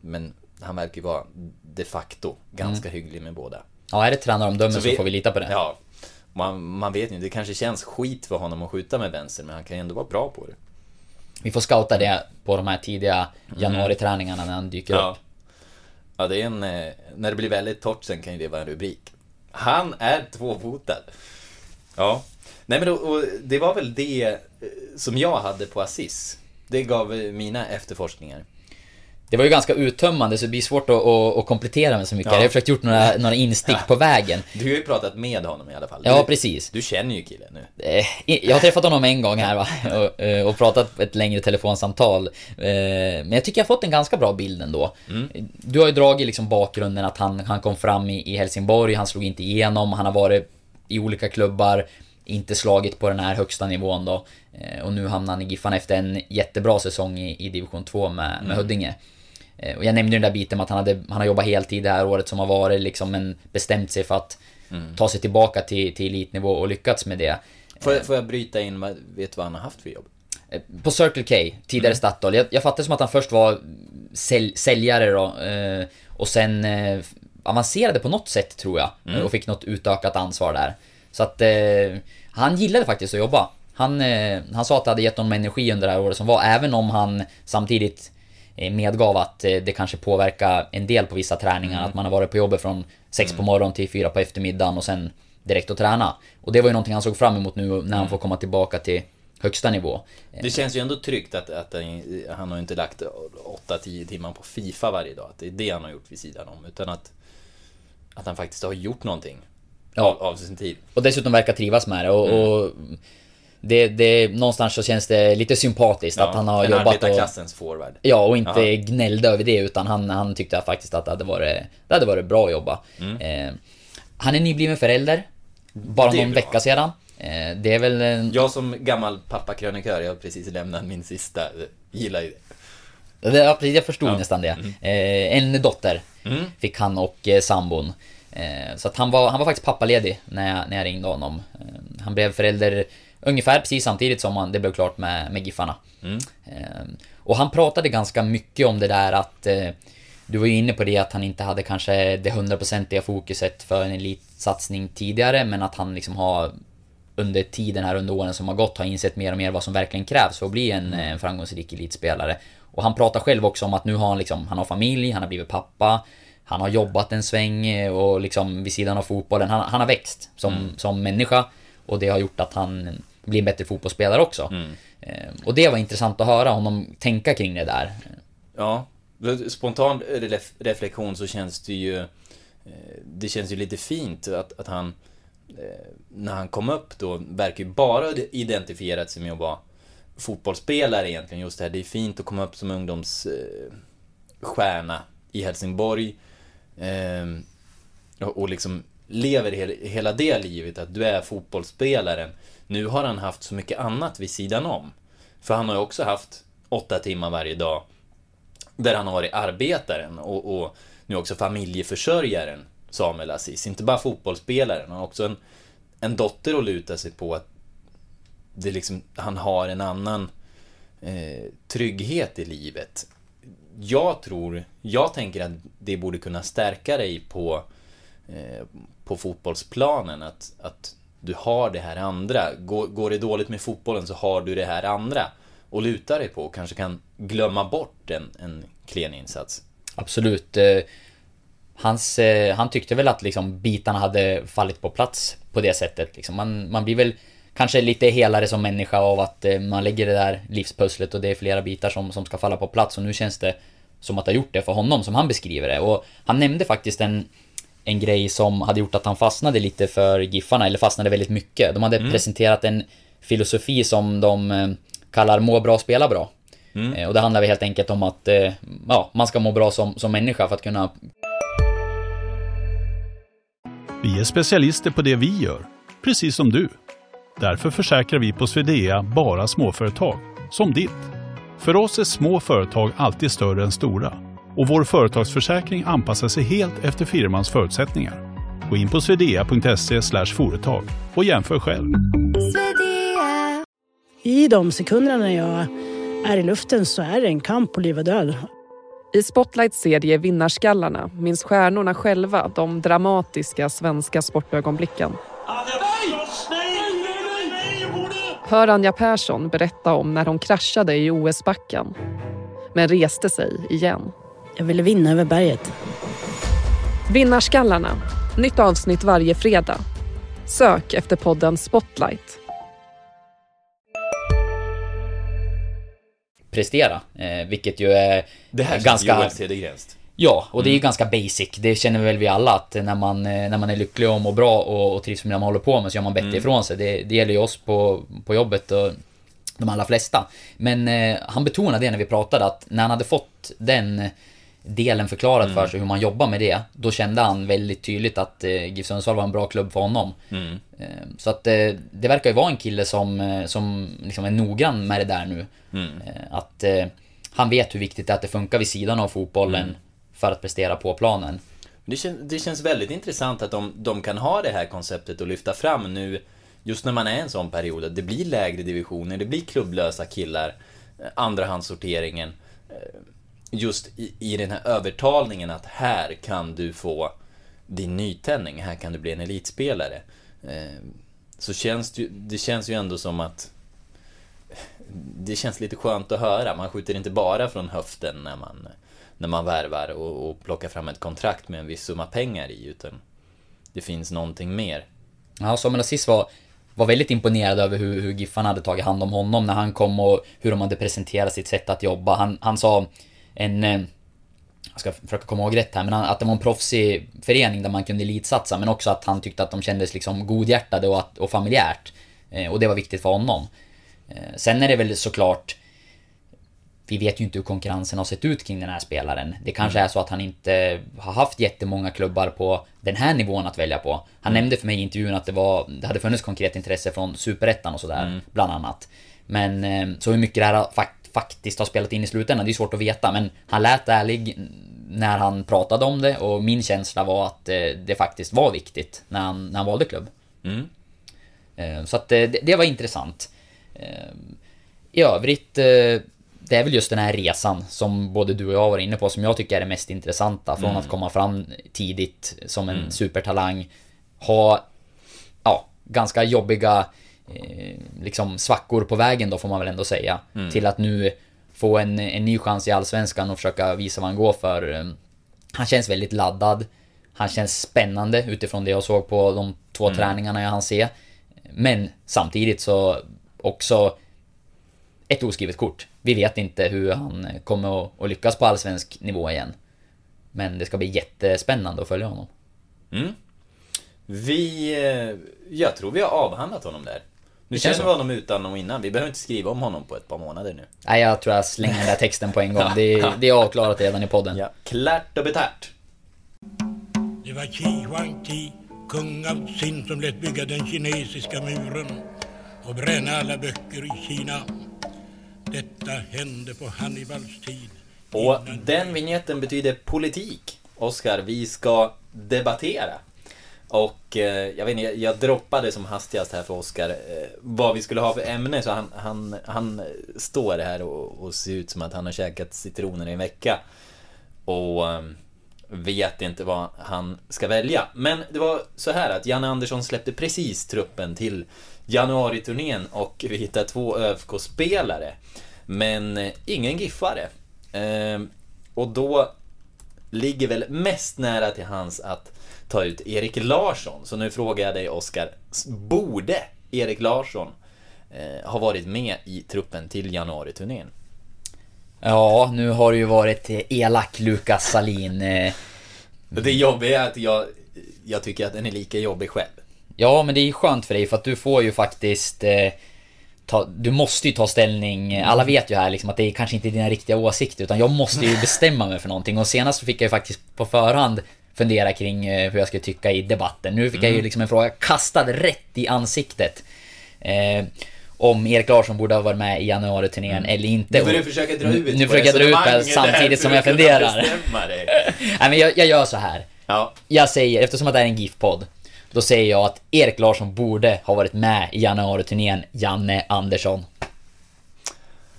men han verkar ju vara de facto ganska hygglig med båda. ja, är det tränaromdömen så, vi- får vi lita på det. Ja. Man, man vet ju, det kanske känns skit för honom att skjuta med vänster, men han kan ju ändå vara bra på det. Vi får scouta det på de här tidiga januariträningarna när han dyker Ja. upp. Ja, det är en... eh, När det blir väldigt torrt sen kan ju det vara en rubrik. Han är tvåfotad. Ja. Nej men då, och det var väl det eh, som jag hade på Assis. Det gav eh, mina efterforskningar. Det var ju ganska uttömmande så det blir svårt att, att, att komplettera med så mycket. Ja. Jag har försökt gjort några, några instick på vägen. Du har ju pratat med honom i alla fall. Ja, du, precis. Du känner ju killen nu. Eh, Jag har träffat honom en gång här va? och, och pratat ett längre telefonsamtal. Men jag tycker jag har fått en ganska bra bild ändå. Du har ju dragit liksom bakgrunden att han, han kom fram i, i Helsingborg, han slog inte igenom, han har varit i olika klubbar, inte slagit på den här högsta nivån då. Eh, Och nu hamnar han i Giffan efter en jättebra säsong i, i division 2 med, med Huddinge. Eh, Och jag nämnde den där biten med att han, hade, han har jobbat heltid det här året som har varit liksom, men bestämt sig för att ta sig tillbaka till, till elitnivå och lyckats med det. Får, jag- får jag bryta in, vet du vad han har haft för jobb? Eh, På Circle K, tidigare Statoil. Jag, jag fattar som att han först var sälj, säljare då. Eh, och sen eh, avancerade på något sätt tror jag. eh, Och fick något utökat ansvar där. Så att eh, han gillade faktiskt att jobba. Han, eh, han sa att det hade gett honom energi under det här året som var. Även om han samtidigt eh, medgav att eh, det kanske påverkar en del på vissa träningar. Att man har varit på jobbet från sex på morgonen till fyra på eftermiddagen och sen direkt att träna. Och det var ju någonting han såg fram emot nu när han får komma tillbaka till högsta nivå. Det känns ju ändå tryggt att, att han, han har inte lagt 8-10 timmar på Fifa varje dag. Att det är det han har gjort vid sidan om. Utan att, att han faktiskt har gjort någonting Ja. av, sin tid. Och dessutom verkar trivas med det och, och det, det, någonstans så känns det lite sympatiskt att han har en jobbat och, arbetarklassens forward. Ja, och inte Ja. gnällde över det utan han, han tyckte faktiskt att det hade varit, det hade varit bra att jobba. Mm. Eh, han är nybliven förälder. Bara någon bra. vecka sedan. Eh, det är väl... en- Jag som gammal pappakrönikör, jag har precis lämnat min sista, gillar ju det. Ja, precis, jag förstod Ja. Mm. nästan det. Eh, en dotter fick han och eh, sambon. Eh, så att han var, han var faktiskt pappaledig när jag, när jag ringde honom. Eh, han blev förälder ungefär precis samtidigt som han, det blev klart med, med Giffarna. Mm. Eh, och han pratade ganska mycket om det där att du var ju inne på det att han inte hade kanske det hundraprocentiga fokuset för en elitsatsning tidigare men att han liksom har under tiden här under åren som har gått har insett mer och mer vad som verkligen krävs för att bli en, en framgångsrik elitspelare. Och han pratar själv också om att nu har han liksom, han har familj, han har blivit pappa, han har jobbat en sväng eh, och liksom vid sidan av fotbollen, han, han har växt som, som människa och det har gjort att han blir en bättre fotbollsspelare också. Eh, Och det var intressant att höra honom tänka kring det där. Ja, spontan ref- reflektion så känns det ju... eh, Det känns ju lite fint att, att han... När han kom upp då, verkar ju bara identifierat sig med att vara fotbollsspelare egentligen. Just det här, det är fint att komma upp som ungdomsstjärna i Helsingborg. Eh, och liksom lever hela det livet, att du är fotbollsspelaren. Nu har han haft så mycket annat vid sidan om. För han har ju också haft åtta timmar varje dag där han har varit arbetaren och, och nu också familjeförsörjaren Samuel Aziz. Inte bara fotbollsspelaren, han har också en, en dotter att luta sig på. Att det liksom, han har en annan eh, trygghet i livet. Jag tror, jag tänker att det borde kunna stärka dig på, eh, på fotbollsplanen. Att, att du har det här andra. Går, går det dåligt med fotbollen så har du det här andra och luta dig på och kanske kan glömma bort en, en klen insats. Absolut. Eh, hans, eh, han tyckte väl att liksom bitarna hade fallit på plats på det sättet. Liksom. Man, man blir väl kanske lite helare som människa av att eh, man lägger det där livspusslet och det är flera bitar som, som ska falla på plats och nu känns det som att ha gjort det för honom som han beskriver det. Och han nämnde faktiskt en, en grej som hade gjort att han fastnade lite för Giffarna, eller fastnade väldigt mycket. De hade presenterat en filosofi som de eh, kallar må bra, spela bra. Eh, Och det handlar väl helt enkelt om att ja, man ska må bra som, som människa för att kunna Vi är specialister på det vi gör, precis som du. Därför försäkrar vi på Swedea bara småföretag, som ditt. För oss är små företag alltid större än stora och vår företagsförsäkring anpassar sig helt efter firmans förutsättningar. Gå in på swedea.se företag och jämför själv. I de sekunderna när jag är i luften så är det en kamp på liv och död. I Spotlights serie Vinnarskallarna minns stjärnorna själva de dramatiska svenska sportögonblicken. Hör Anja Persson berätta om när hon kraschade i OS-backen men reste sig igen. Jag ville vinna över berget. Vinnarskallarna, nytt avsnitt varje fredag. Sök efter podden Spotlight. prestera. Eh, vilket ju är Det här ganska... känns Joel Cedergrenst. Ja, och det är ju ganska basic. Det känner väl vi alla att när man, eh, när man är lycklig och mår bra och, och trivs med det man håller på med så gör man bättre ifrån sig. Det, det gäller ju oss på, på jobbet och de allra flesta. Men eh, han betonade det när vi pratade att när han hade fått den delen förklarat för sig hur man jobbar med det. Då kände han väldigt tydligt att eh, GIF Sundsvall var en bra klubb för honom. Eh, så att eh, det verkar ju vara en kille som, eh, som liksom är noggrann med det där nu. Eh, att han vet hur viktigt det är att det funkar vid sidan av fotbollen för att prestera på planen. Det, kän, det känns väldigt intressant att de, de kan ha det här konceptet och lyfta fram nu Just när man är i en sån period, att det blir lägre divisioner, det blir klubblösa killar eh, Andrahandssorteringen eh, Just i, i den här övertalningen att här kan du få din nytändning, här kan du bli en elitspelare eh, Så känns det, det känns ju ändå som att det känns lite skönt att höra. Man skjuter inte bara från höften när man, när man värvar och, och plockar fram ett kontrakt med en viss summa pengar i, utan det finns någonting mer. Ja, Samuel Aziz var, var väldigt imponerad över hur, hur Giffarna hade tagit hand om honom när han kom och hur de hade presenterat sitt sätt att jobba. Han, han sa en... Eh, jag ska försöka komma ihåg rätt här, men han- att det var en proffsig förening där man kunde elitsatsa, men också att han tyckte att de kändes liksom godhjärtade och, att, och familjärt. Eh, och det var viktigt för honom. Eh, sen är det väl såklart vi vet ju inte hur konkurrensen har sett ut kring den här spelaren. Det kanske är så att han inte har haft jättemånga klubbar på den här nivån att välja på. Han nämnde för mig i intervjun att det, var, det hade funnits konkret intresse från Superettan och sådär, bland annat. Men eh, så hur mycket det här fakt- faktiskt har spelat in i slutändan, det är svårt att veta. Men han lät ärlig när han pratade om det och min känsla var att eh, det faktiskt var viktigt när han, när han valde klubb. Mm. Eh, Så att det, det var intressant. I övrigt, det är väl just den här resan som både du och jag var inne på som jag tycker är det mest intressanta. Från att komma fram tidigt som en supertalang, ha ja, ganska jobbiga eh, liksom svackor på vägen då får man väl ändå säga. Till att nu få en, en ny chans i Allsvenskan och försöka visa vad han går för. Eh, Han känns väldigt laddad. Han känns spännande utifrån det jag såg på de två träningarna jag hann se. Men samtidigt så också ett oskrivet kort. Vi vet inte hur han kommer att, lyckas på allsvensk nivå igen. Men det ska bli jättespännande att följa honom. Mm. Vi... eh, Jag tror vi har avhandlat honom där. Nu Det känns känner vi honom utan och innan. Vi behöver inte skriva om honom på ett par månader nu. Nej, jag tror jag slänger den där texten på en gång. Det är, det är avklarat redan i podden. Ja, klart och betärt. Det var Qi Huangti, kung av Qin, som lät bygga den kinesiska muren och bränna alla böcker i Kina. Detta hände på Hannibals tid. Och den vignetten betyder politik. Oskar, vi ska debattera. Och eh, jag vet inte, jag, jag droppade som hastigast här för Oskar eh, vad vi skulle ha för ämne så han, han, han står här och, och ser ut som att han har käkat citroner i en vecka. Och eh, vet inte vad han ska välja. Men det var så här att Janne Andersson släppte precis truppen till januariturnén och vi hittade två ÖFK-spelare. Men eh, ingen giffare. Eh, och då ligger väl mest nära till hans att ta ut Erik Larsson. Så nu frågar jag dig Oskar, borde Erik Larsson eh, ha varit med i truppen till januariturnén? Ja, nu har det ju varit eh, elak Lukas Salin. eh, Det jobbiga är att jag, jag tycker att den är lika jobbig själv. Ja, men det är ju skönt för dig för att du får ju faktiskt eh, ta, Du måste ju ta ställning. Alla vet ju här liksom att det är kanske inte dina riktiga åsikter utan jag måste ju bestämma mig för någonting och senast fick jag ju faktiskt på förhand fundera kring eh, hur jag skulle tycka i debatten. Nu fick jag ju liksom en fråga kastad rätt i ansiktet. Eh, om Erik Larsson borde ha varit med i januariturnén eller inte. Nu får du försöka dra ut Nu försöker jag dra ut det samtidigt som jag funderar. Nej men jag, jag gör så här. Ja, Jag säger, eftersom att det är en GIF-podd, då säger jag att Erik Larsson borde ha varit med i januariturnén Janne Andersson.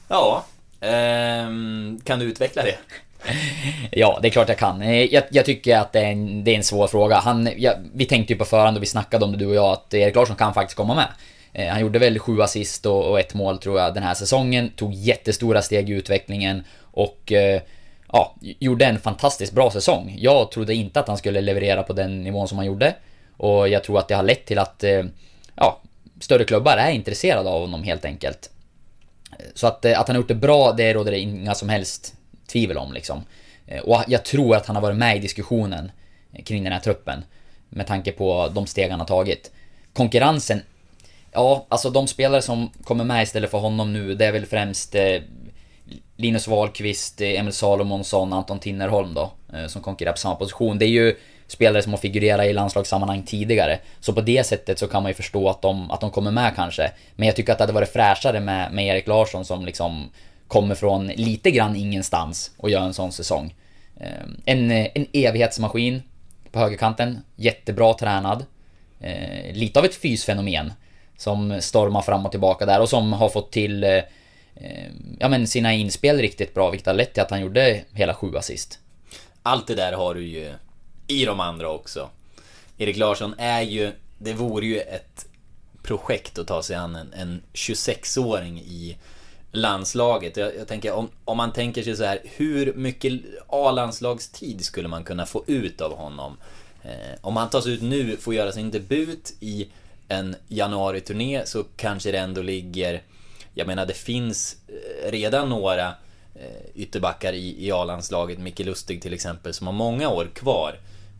ja. Ehm, kan du utveckla det? Ja, det är klart jag kan. Eh, Jag, jag tycker att det är, en, det är en svår fråga. Han, jag, vi tänkte ju på förhand och vi snackade om det du och jag att Erik Larsson kan faktiskt komma med. Eh, Han gjorde väl sju assist och, och ett mål tror jag den här säsongen. Tog jättestora steg i utvecklingen och eh, ja, gjorde en fantastiskt bra säsong. Jag trodde inte att han skulle leverera på den nivån som han gjorde. Och jag tror att det har lett till att eh, ja, större klubbar är intresserade av honom helt enkelt. Så att, eh, att han har gjort det bra, det råder det inga som helst tvivel om liksom. Eh, och jag tror att han har varit med i diskussionen kring den här truppen. Med tanke på de steg han har tagit. Konkurrensen, ja, alltså de spelare som kommer med istället för honom nu, det är väl främst eh, Linus Wahlqvist, Emil Salomonsson, Anton Tinnerholm då, eh, som konkurrerar på samma position. Det är ju spelare som har figurerat i landslagssammanhang tidigare. Så på det sättet så kan man ju förstå att de, att de kommer med kanske. Men jag tycker att det hade varit fräschare med, med Erik Larsson som liksom kommer från lite grann ingenstans och gör en sån säsong. Ehm, en, en evighetsmaskin på högerkanten, jättebra tränad. Ehm, lite av ett fysfenomen som stormar fram och tillbaka där och som har fått till ehm, ja, men sina inspel riktigt bra, vilket har lett till att han gjorde hela sju assist. Allt det där har du ju i de andra också. Erik Larsson är ju, det vore ju ett projekt att ta sig an en, en 26-åring i landslaget. Jag, jag tänker om, om man tänker sig så här, hur mycket A-landslagstid skulle man kunna få ut av honom? Eh, om han tas ut nu, får göra sin debut i en januari-turné så kanske det ändå ligger jag menar det finns eh, redan några eh, ytterbackar i, i A-landslaget, Micke Lustig till exempel, som har många år kvar.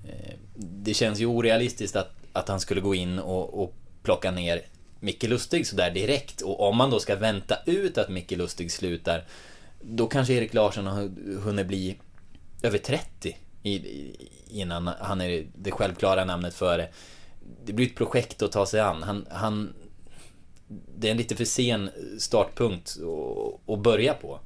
Eh, det känns ju orealistiskt att, att han skulle gå in och, och plocka ner Micke Lustig sådär direkt. Och om man då ska vänta ut att Micke Lustig slutar, då kanske Erik Larsson har hunnit bli över 30 innan han är det självklara namnet före. Det blir ett projekt att ta sig an. Han, han, det är en lite för sen startpunkt att- börja på.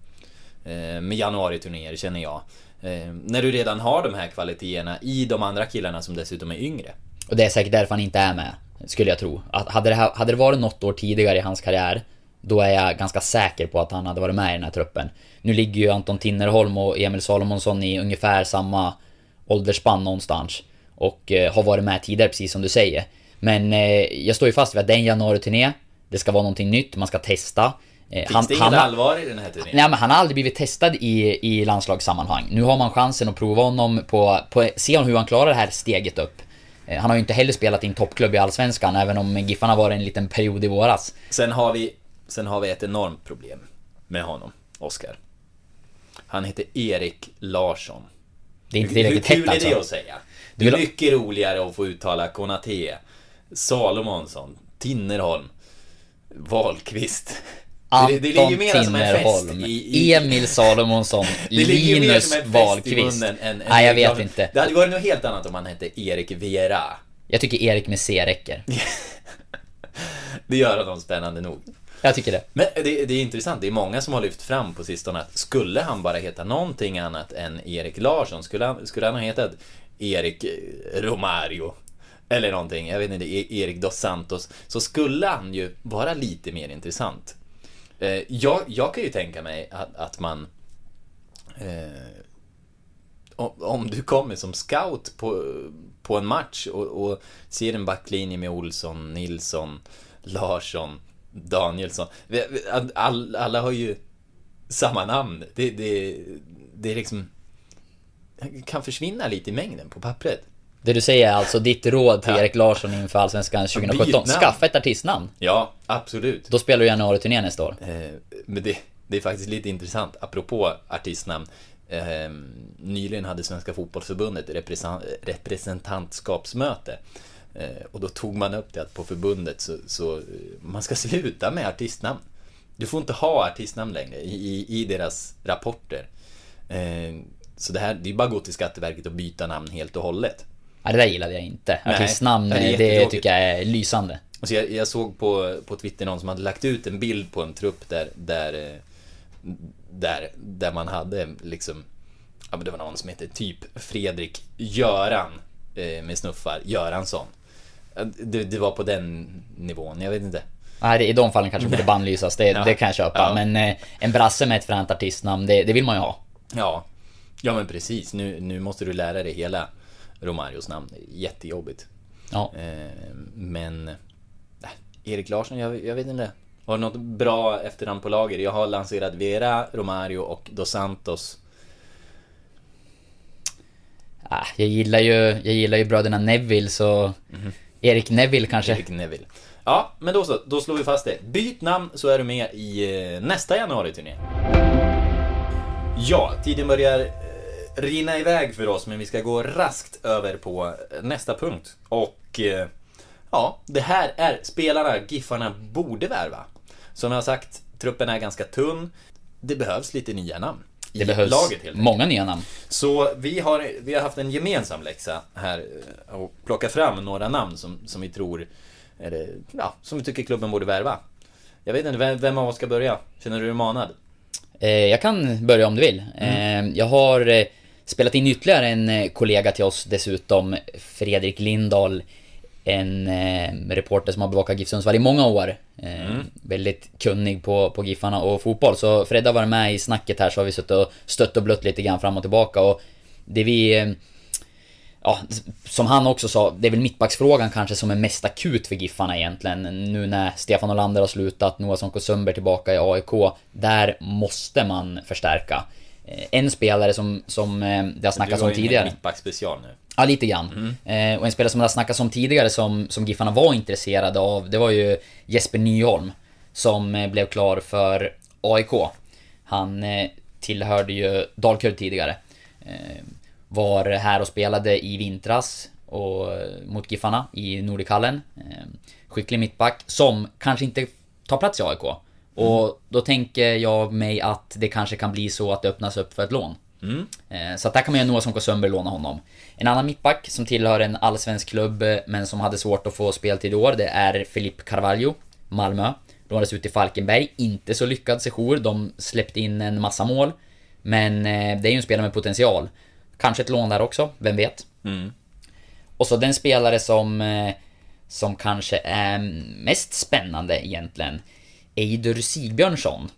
Eh, med januari-turnéer känner jag. Eh, När du redan har de här kvaliteterna i de andra killarna som dessutom är yngre. Och det är säkert därför han inte är med, skulle jag tro. Att hade, det, här- hade det varit något år tidigare i hans karriär, då är jag ganska säker på att han hade varit med i den här truppen. Nu ligger ju Anton Tinnerholm och Emil Salomonsson i ungefär samma åldersspann någonstans. Och eh, har varit med tidigare, precis som du säger. Men eh, jag står ju fast vid att det är en januari-turné. Det ska vara någonting nytt, man ska testa. Eh, Finns det inget allvar i den här turnén? Nej men han har aldrig blivit testad i, i landslagssammanhang. Nu har man chansen att prova honom på, på se hur han klarar det här steget upp. Eh, Han har ju inte heller spelat i en toppklubb i Allsvenskan, även om Giffarna var en liten period i våras. Sen har vi, sen har vi ett enormt problem med honom, Oscar. Han heter Erik Larsson. Det är inte Hur tillräckligt kul tätt är alltså. det att säga? Det är mycket roligare att få uttala Konate, Salomonsson, Tinnerholm, Wahlqvist. Det, det ligger Anton en fest Tinnerholm, i, i, Emil Salomonsson, Det Linus Wahlqvist. Nej jag vet inte. Det hade varit något helt annat om han hette Erik Vera. Jag tycker Erik med C räcker. Det gör honom spännande nog. Jag tycker det. Men det, det är intressant, det är många som har lyft fram på sistone att skulle han bara heta någonting annat än Erik Larsson, skulle han, skulle han ha hetat Erik eh, Romario eller någonting, jag vet inte, E- Erik Dos Santos, så skulle han ju vara lite mer intressant. Eh, Jag, jag kan ju tänka mig att, att man eh, om, om du kommer som scout på, på en match och, och ser en backlinje med Olsson, Nilsson, Larsson, Danielsson. All, alla har ju samma namn. Det, det, det är liksom... kan försvinna lite i mängden på pappret. Det du säger är alltså ditt råd till. Erik Larsson inför Allsvenskan 2017. Byt namn. Skaffa ett artistnamn. Ja, absolut. Då spelar du januari-turné nästa år. Eh, men det, det är faktiskt lite intressant, apropå artistnamn. Eh, nyligen hade Svenska Fotbollförbundet represen- representantskapsmöte. Eh, och då tog man upp det att på förbundet så, så eh, man ska sluta med artistnamn. Du får inte ha artistnamn längre i, i, i deras rapporter. Eh, så det här, det är bara att gå till Skatteverket och byta namn helt och hållet. Ja, det där gillade jag inte. Artistnamn, det det, tycker jag är lysande. Och så jag, jag såg på, på Twitter någon som hade lagt ut en bild på en trupp där, där, eh, där, där man hade liksom, ja men det var någon som hette typ Fredrik Göran eh, med snuffar, Göransson. Det, det var på den nivån, jag vet inte. Nej, i de fallen kanske borde bannlysas, det, Ja. det kan jag köpa. Ja. Men eh, en brasse med ett fränt artistnamn, det, det vill man ju ha. Ja, ja men precis. Nu, nu måste du lära dig hela Romarios namn. Jättejobbigt. Ja. Eh, men äh, Erik Larsson, jag, jag vet inte. Har du något bra efternamn på lager? Jag har lanserat Vera, Romario och Dos Santos. Ah, jag gillar ju, jag gillar ju bröderna Neville, så... Erik Neville kanske? Erik Neville. Ja, men då så. Då slår vi fast det. Byt namn så är du med i eh, nästa januari-turné. Ja, tiden börjar eh, rinna iväg för oss, men vi ska gå raskt över på eh, nästa punkt. Och eh, ja, det här är spelarna Giffarna borde värva. Som jag har sagt, truppen är ganska tunn. Det behövs lite nya namn. i Det behövs laget många nya namn. Så vi har, vi har haft en gemensam läxa här eh, och plockat fram några namn som, som vi tror, eller, ja, som vi tycker klubben borde värva. Jag vet inte, vem, vem av oss ska börja? Känner du dig manad? Jag kan börja om du vill. Mm. Jag har spelat in ytterligare en eh, kollega till oss dessutom, Fredrik Lindahl. En eh, reporter som har bevakat GIF Sundsvall i många år. Eh, Mm. Väldigt kunnig på, på Giffarna och fotboll. Så Fred har varit med i snacket här så har vi suttit och stött och blött lite grann fram och tillbaka. Och det vi... Eh, ja, som han också sa, det är väl mittbacksfrågan kanske som är mest akut för Giffarna egentligen. Nu när Stefan Olander har slutat, Noah Sonko Sundberg tillbaka i AIK. Där måste man förstärka. Eh, En spelare som, som eh, det har snackats du har om ju en tidigare. mittbacksspecial nu. Ja, lite grann. Eh, och en spelare som det har snackats om tidigare som, som Giffarna var intresserade av, det var ju Jesper Nyholm. Som eh, blev klar för AIK. Han eh, tillhörde ju Dalkurd tidigare. Eh, var här och spelade i vintras och, mot Giffarna i Nordichallen. Eh, skicklig mittback som kanske inte tar plats i AIK. Och då tänker jag mig att det kanske kan bli så att det öppnas upp för ett lån. Eh, Så att där kan man göra Noah Sonko Sundberg låna honom. En annan mittback som tillhör en allsvensk klubb eh, men som hade svårt att få speltid i år, det är Filip Carvalho, Malmö. Lånades ut till Falkenberg, inte så lyckad sejour. De släppte in en massa mål. Men eh, det är ju en spelare med potential. Kanske ett lån där också, vem vet? Och så den spelare som, som kanske är mest spännande egentligen, Eidur Sigbjörnsson.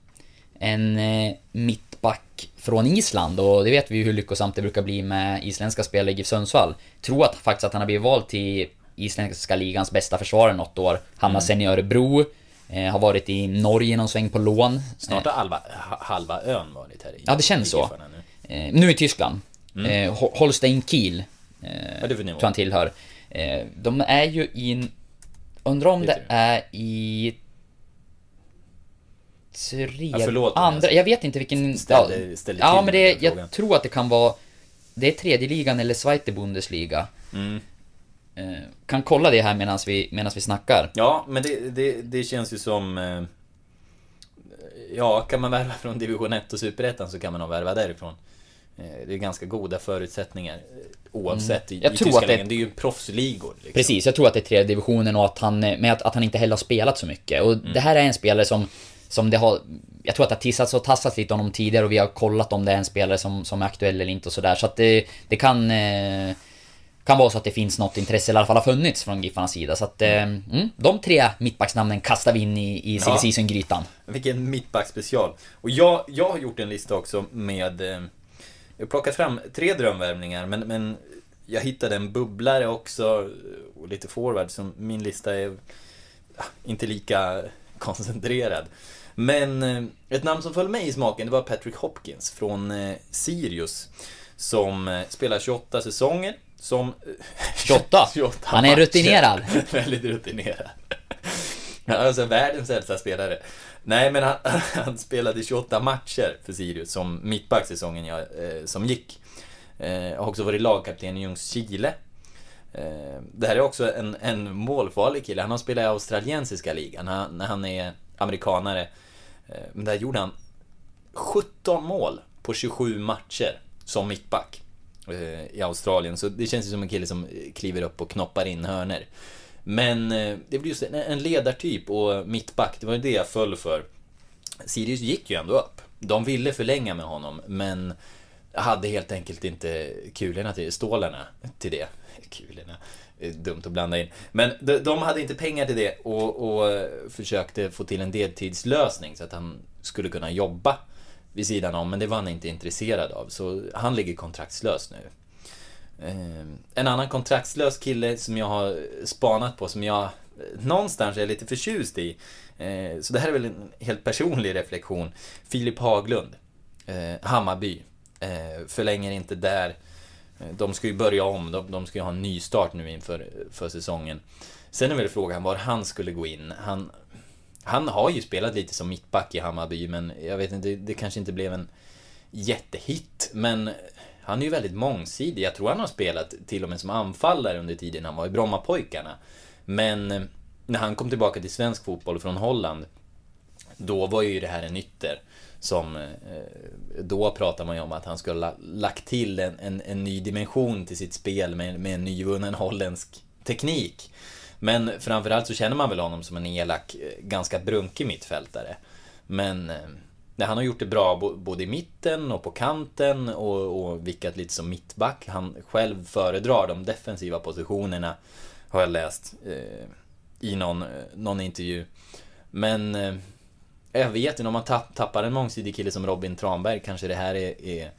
En eh, mittback från Island och det vet vi ju hur lyckosamt det brukar bli med isländska spelare i GIF Sundsvall. Tror att faktiskt att han har blivit vald till isländska ligans bästa försvarare något år. Hamnade sen i Örebro. Eh, har varit i Norge någon sväng på lån. Snart har halva, ha- halva ön varit här i Ja, det känns så. Nu. Eh, nu i Tyskland. Eh, Hol- Holstein Kiel. Eh, Vad är det tror han tillhör. Eh, de är ju i... Undrar om det du? är i... Tre... Ja, förlåt jag andra, jag vet inte vilken... ställde ja, till men det, den frågan. jag tror att det kan vara... Det är tredje ligan eller Zweite Bundesliga. Mm. Eh, kan kolla det här medan vi, medans vi snackar. Ja, men det, det, det känns ju som... eh, Ja, kan man värva från division 1 och superettan så kan man nog värva därifrån. Eh, Det är ganska goda förutsättningar eh, oavsett Mm. Jag i tror tyska att det-. Det är ju proffsligor. Liksom. Precis, jag tror att det är tredje divisionen och att han, men att, att han inte heller har spelat så mycket. Och Mm. det här är en spelare som, som det har, jag tror att det har tissats och tassats lite om honom tidigare och vi har kollat om det är en spelare som, som är aktuell eller inte och sådär. Så att det, det kan, eh, kan vara så att det finns något intresse, eller i alla fall har funnits från Giffarnas sida. Så att, eh, mm, de tre mittbacksnamnen kastar vi in i, i silly Ja. season-grytan. Vilken mittbackspecial. Och jag, jag har gjort en lista också med... eh, Jag plockat fram tre drömvärvningar, men, men jag hittade en bubblare också och lite forward, så min lista är ja, inte lika koncentrerad. Men eh, ett namn som föll mig i smaken, det var Patrick Hopkins från eh, Sirius. Som eh, spelar 28 säsonger. Som... 28? Han är rutinerad. Väldigt rutinerad. Han är alltså världens äldsta spelare. Nej, men han, han spelade 28 matcher för Sirius som mittback säsongen jag, eh, som gick. Eh, har också varit lagkapten i Ljungskile. Eh, det här är också en, en målfarlig kille. Han har spelat i australiensiska ligan han, när han är amerikanare. Eh, men där gjorde han 17 mål på 27 matcher som mittback eh, i Australien. Så det känns ju som en kille som kliver upp och knoppar in hörner. Men det blir just en, en ledartyp och mittback, det var ju det jag föll för. Sirius gick ju ändå upp. De ville förlänga med honom, men hade helt enkelt inte kulorna till, stålarna till det. Kulorna, dumt att blanda in. Men de, de hade inte pengar till det och, och försökte få till en deltidslösning så att han skulle kunna jobba vid sidan om, men det var han inte intresserad av. Så han ligger kontraktslös nu. Ehm, en annan kontraktslös kille som jag har spanat på, som jag någonstans är lite förtjust i. Eh, så det här är väl en helt personlig reflektion. Filip Haglund, eh, Hammarby. Eh, förlänger inte där. Eh, de ska ju börja om, de, de ska ju ha en ny start nu inför för säsongen. Sen är väl frågan var han skulle gå in. Han, han har ju spelat lite som mittback i Hammarby, men jag vet inte, det kanske inte blev en jättehit. Men han är ju väldigt mångsidig. Jag tror han har spelat till och med som anfallare under tiden han var i Brommapojkarna. Men eh, när han kom tillbaka till svensk fotboll från Holland, då var ju det här en ytter. Som, eh, då pratar man ju om att han skulle ha lagt till en, en, en ny dimension till sitt spel med, med en nyvunnen holländsk teknik. Men framförallt så känner man väl honom som en elak, eh, ganska brunkig mittfältare. Men nej, han har gjort det bra både i mitten och på kanten och, och vickat lite som mittback. Han själv föredrar de defensiva positionerna, har jag läst eh, i någon, någon intervju. Men eh, vet inte, om man tapp, tappar en mångsidig kille som Robin Tranberg kanske det här är, är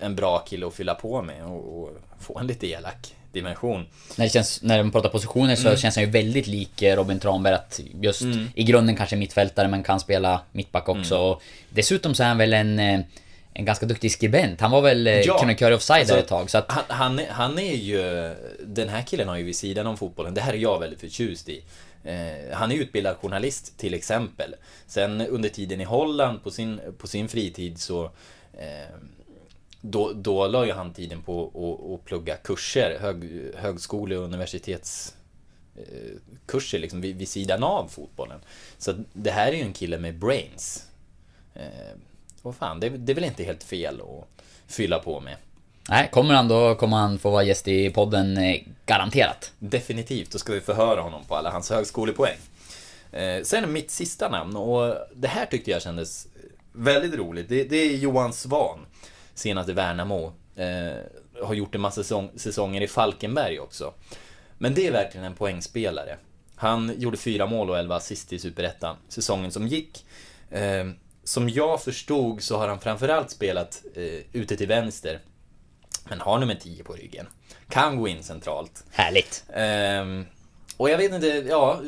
en bra kille att fylla på med och, och få en lite elak dimension. När, det känns, när de pratar positioner så Mm. känns han ju väldigt lik eh, Robin Tranberg att just Mm. i grunden kanske mittfältare men kan spela mittback också. Mm. Och dessutom så är han väl en, eh, en ganska duktig skribent. Han var väl Ja. ja. krönikör Offside Alltså, ett tag. Så att, Han, han, är- han är ju... Den här killen har ju vid sidan om fotbollen, det här är jag väldigt förtjust i. Eh, han är utbildad journalist till exempel. Sen under tiden i Holland på sin, på sin fritid så... Eh, då, då la ju han tiden på att- plugga kurser, hög, högskole och universitets eh, kurser liksom vid, vid sidan av fotbollen. Så det här är ju en kille med brains. Eh, vad fan, det, det är väl inte helt fel att fylla på med nej, kommer han då kommer han få vara gäst i podden eh, garanterat. Definitivt, då ska vi förhöra honom på alla hans högskolepoäng. Eh, sen mitt sista namn, och det här tyckte jag kändes väldigt roligt. Det, det är Johan Svan, senast i Värnamo. Eh, har gjort en massa säsong, säsonger i Falkenberg också. Men det är verkligen en poängspelare. Han gjorde fyra mål och elva assist i Superettan säsongen som gick. Eh, som jag förstod så har han framförallt spelat eh, ute till vänster. Men har nummer 10 på ryggen. Kan gå in centralt. Härligt. Ehm, och jag vet inte, ja...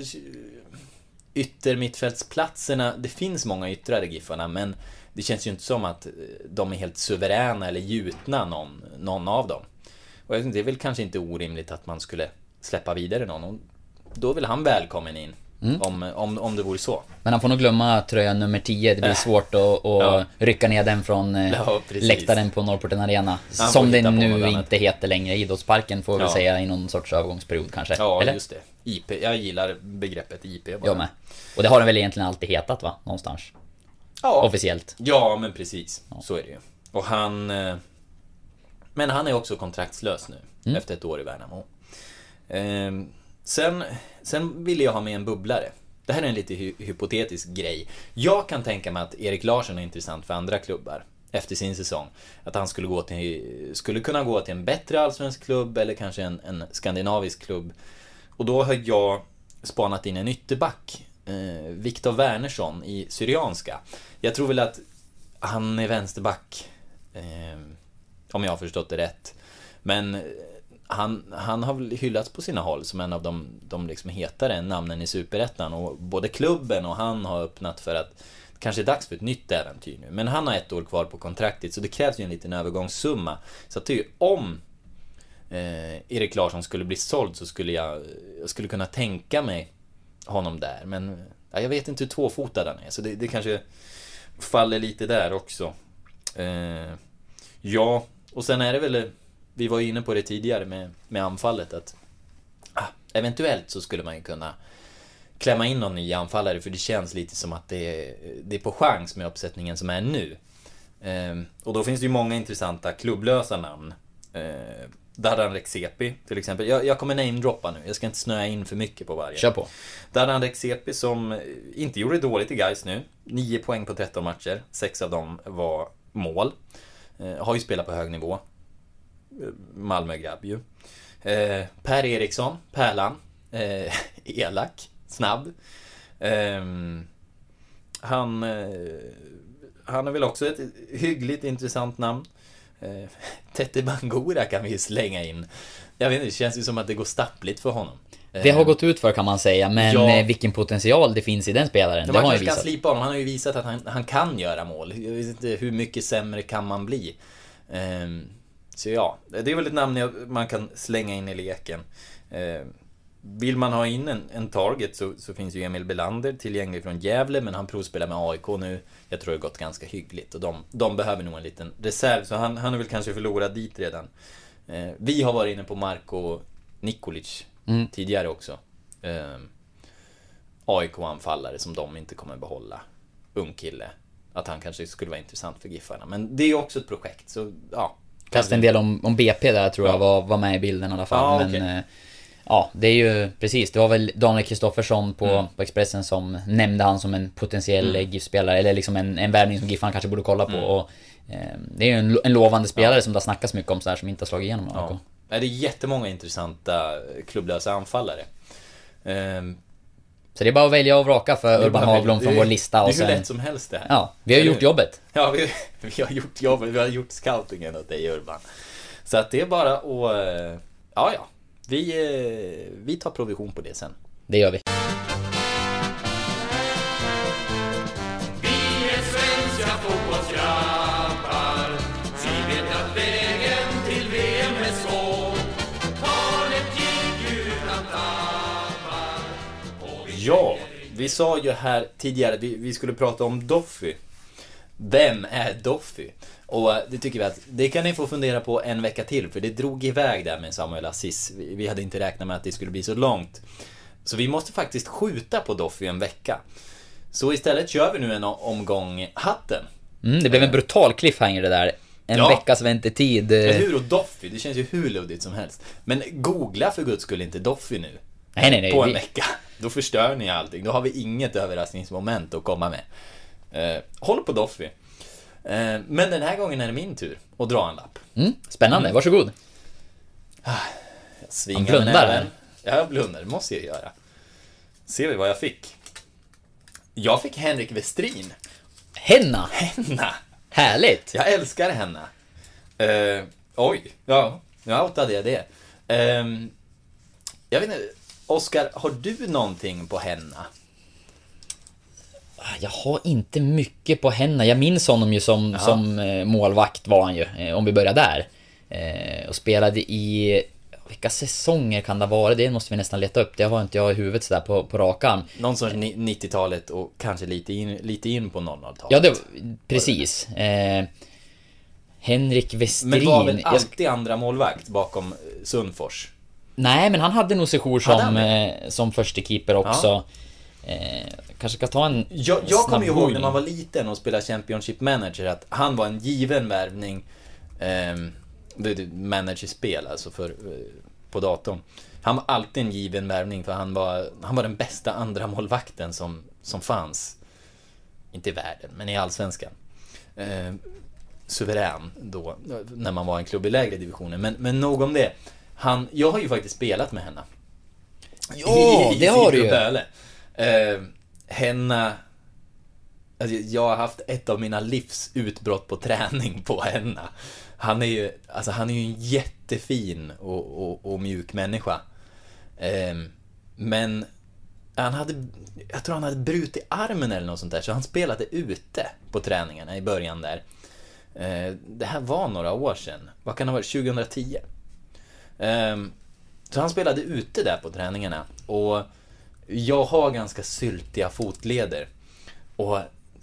Yttermittfältsplatserna, det finns många yttrar i Giffarna, men det känns ju inte som att eh, de är helt suveräna eller gjutna, någon, någon av dem. Och jag vet inte, det är väl kanske inte orimligt att man skulle släppa vidare någon. Och då är väl han välkommen in. Mm. Om, om, om det vore så. Men han får nog glömma tröja nummer 10. Det blir Äh. svårt att, att Ja. rycka ner den från eh, Ja, precis. läktaren på Norrporten Arena. Som den på nu annat. inte heter längre. Idrottsparken får vi Ja. säga i någon sorts övergångsperiod kanske. Ja, Eller? just det. IP. Jag gillar begreppet IP bara. Jag med. Och det har den väl egentligen alltid hetat va? Någonstans. Ja. Officiellt. Ja, men precis. Så är det ju. Och han... eh, Men han är också kontraktslös nu, Mm. efter ett år i Värnamo. Ehm, sen, sen ville jag ha med en bubblare. Det här är en lite hy- hypotetisk grej. Jag kan tänka mig att Erik Larsson är intressant för andra klubbar efter sin säsong. Att han skulle, gå till, skulle kunna gå till en bättre allsvensk klubb eller kanske en, en skandinavisk klubb. Och då har jag spanat in en ytterback. Eh, Viktor Wernersson i Syrianska. Jag tror väl att han är vänsterback. Eh, om jag har förstått det rätt. Men han, han har väl hyllats på sina håll som en av de, de liksom hetare namnen i Superettan. Och både klubben och han har öppnat för att det kanske är dags för ett nytt äventyr nu. Men han har ett år kvar på kontraktet så det krävs ju en liten övergångssumma. Så att det är ju om eh, Erik Larsson skulle bli såld så skulle jag, jag skulle kunna tänka mig honom där. Men ja, jag vet inte hur tvåfotad han är så det, det kanske faller lite där också. Eh, ja, och sen är det väl, vi var ju inne på det tidigare med, med anfallet att ah, eventuellt så skulle man ju kunna klämma in någon ny anfallare för det känns lite som att det är, det är på chans med uppsättningen som är nu. Eh, och då finns det ju många intressanta klubblösa namn. Eh, Dardan Rexepi till exempel. Jag, jag kommer namedroppa nu, jag ska inte snöa in för mycket på varje. Kör på. Dardan Rexepi som inte gjorde dåligt i guys nu. 9 poäng på 13 matcher. 6 av dem var mål. Eh, har ju spelat på hög nivå. Malmö-grabb ju. Eh, per Eriksson, Pärlan. Eh, elak, snabb. Ehm, han, eh, han är väl också ett hyggligt intressant namn. Eh, Tete Bangura kan vi ju slänga in. Jag vet inte, det känns ju som att det går stappligt för honom. Det har gått ut för kan man säga, men Ja. eh, vilken potential det finns i den spelaren, Ja, det man har han ju kan visat. slipa honom. Han har ju visat att han, han kan göra mål. Jag vet inte hur mycket sämre kan man bli. Ehm, så ja, det är väl ett namn man kan slänga in i leken. Ehm, vill man ha in en, en target så, så finns ju Emil Belander tillgänglig från Gävle, men han provspelar med AIK nu. Jag tror det gått ganska hyggligt och de, de behöver nog en liten reserv, så han, han är väl kanske förlorad dit redan. Ehm, vi har varit inne på Marko Nikolic Mm. tidigare också. Ehm, AIK-anfallare som de inte kommer behålla. Ung kille. Att han kanske skulle vara intressant för Giffarna. Men det är också ett projekt, så ja. Kastade en del om, om BP där tror jag Ja. var, var med i bilden i alla fall. Ja, men okej. eh, ja, det är ju precis. Det var väl Daniel Kristoffersson på, Mm. på Expressen som nämnde han som en potentiell Mm. GIF-spelare. Eller liksom en, en värvning som GIFan kanske borde kolla på. Mm. Och, eh, det är ju en, en lovande spelare som det har snackats mycket om så här som inte har slagit igenom. Ja. Det är jättemånga intressanta klubblösa anfallare. Ehm, Så det är bara att välja och vraka för Urban Haglund från vår lista. Det är Och hur sen, lätt som helst det här. Ja, vi har gjort jobbet. Ja, vi, vi har gjort jobbet. Vi har gjort scoutingen åt dig Urban. Så att det är bara att... eh, Ja, ja. Vi, eh, vi tar provision på det sen. Det gör. Vi vi sa ju här tidigare att vi, vi skulle prata om Doffy. Vem är Doffy? Och eh, det tycker vi att det kan ni få fundera på en vecka till för det drog iväg där med Samuel Aziz. Vi, hade inte räknat med att det skulle bli så långt. Så vi måste faktiskt skjuta på Doffy en vecka. Så istället kör vi nu en omgång hatten. Mm, det blev en brutal cliffhanger det där. En Ja. veckas väntetid. eh, Eller hur? Och Doffy, det känns ju hur luddigt som helst. Men googla för guds skull inte Doffy nu. Nej, nej, nej. På en vi- vecka. Då förstör ni allting. Då har vi inget överraskningsmoment att komma med. Eh, håll på Doffy. Eh, men den här gången är det min tur att dra en lapp. Mm, spännande, varsågod. Jag svingar Han blundar. Ja, jag blundar. Det måste jag göra. Ser vi vad jag fick? Jag fick Henrik Westrin. Henna! Henna! Härligt! Jag älskar henna. Eh, oj, ja, nu outade jag det. Eh, jag vet inte, Oskar, har du någonting på henna? Jag har inte mycket på henne. Jag minns honom ju som, som eh, målvakt var han ju, eh, om vi börjar där. Eh, och spelade i... Vilka säsonger kan det varit? Det måste vi nästan leta upp. Det har inte jag i huvudet sådär på, på rak arm. Någon ni- 90-talet och kanske lite in, lite in på 00-talet. Ja, det precis. Eh, Henrik Westrin. Men var väl alltid andra målvakt bakom Sundfors? Nej, men han hade nog sejour som, eh, som förste keeper också. Eh, kanske ska ta en Jag, jag kommer ihåg när man var liten och spelade Championship Manager att han var en given värvning ett managerspel alltså för, eh, på datorn. Han var alltid en given värvning för han var, han var den bästa andra målvakten som, som fanns. Inte i världen, men i Allsvenskan. Eh, suverän då, när man var en klubb i lägre divisioner. Men, men nog om det. Han, jag har ju faktiskt spelat med henne. Ja, det har du ju. Eh, Henna... Alltså, jag har haft ett av mina livs utbrott på träning på Henna. Han är ju, alltså han är ju en jättefin och, och, och mjuk människa. Eh, men han hade, jag tror han hade brutit armen eller något sånt där, så han spelade ute på träningarna i början där. Eh, det här var några år sedan. Vad kan det ha varit? 2010? Ehm, så han spelade ute där på träningarna. Och jag har ganska syltiga fotleder. Och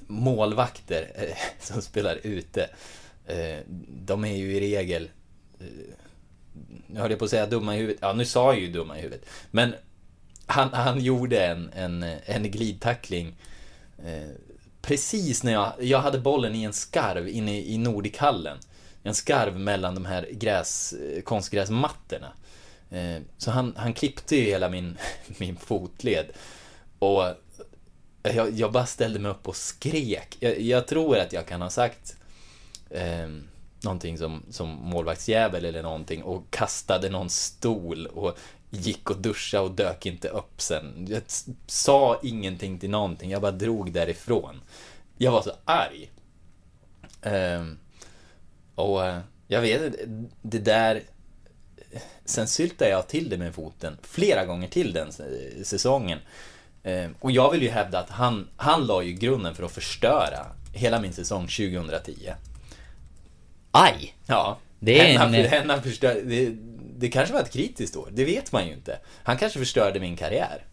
målvakter eh, som spelar ute, eh, de är ju i regel eh, nu höll jag på att säga dumma i huvudet. Ja, nu sa jag ju dumma i huvudet. Men han, han gjorde en, en, en glidtackling eh, precis när jag, jag hade bollen i en skarv inne i Nordikhallen. En skarv mellan de här gräs, eh, konstgräsmattorna. Eh, så han, han klippte ju hela min, min fotled. Och jag, jag bara ställde mig upp och skrek. Jag, jag tror att jag kan ha sagt eh, någonting som, som målvaktsjävel eller någonting och kastade någon stol och gick och duscha och dök inte upp sen. Jag sa ingenting till någonting, jag bara drog därifrån. Jag var så arg. Eh, och eh, jag vet det där... Sen syltade jag till det med foten flera gånger till den säsongen. Ehm, och jag vill ju hävda att han, han la ju grunden för att förstöra hela min säsong 2010. Aj! Ja. Det är Henna, en- Henna förstör, det, det kanske var ett kritiskt år, det vet man ju inte. Han kanske förstörde min karriär.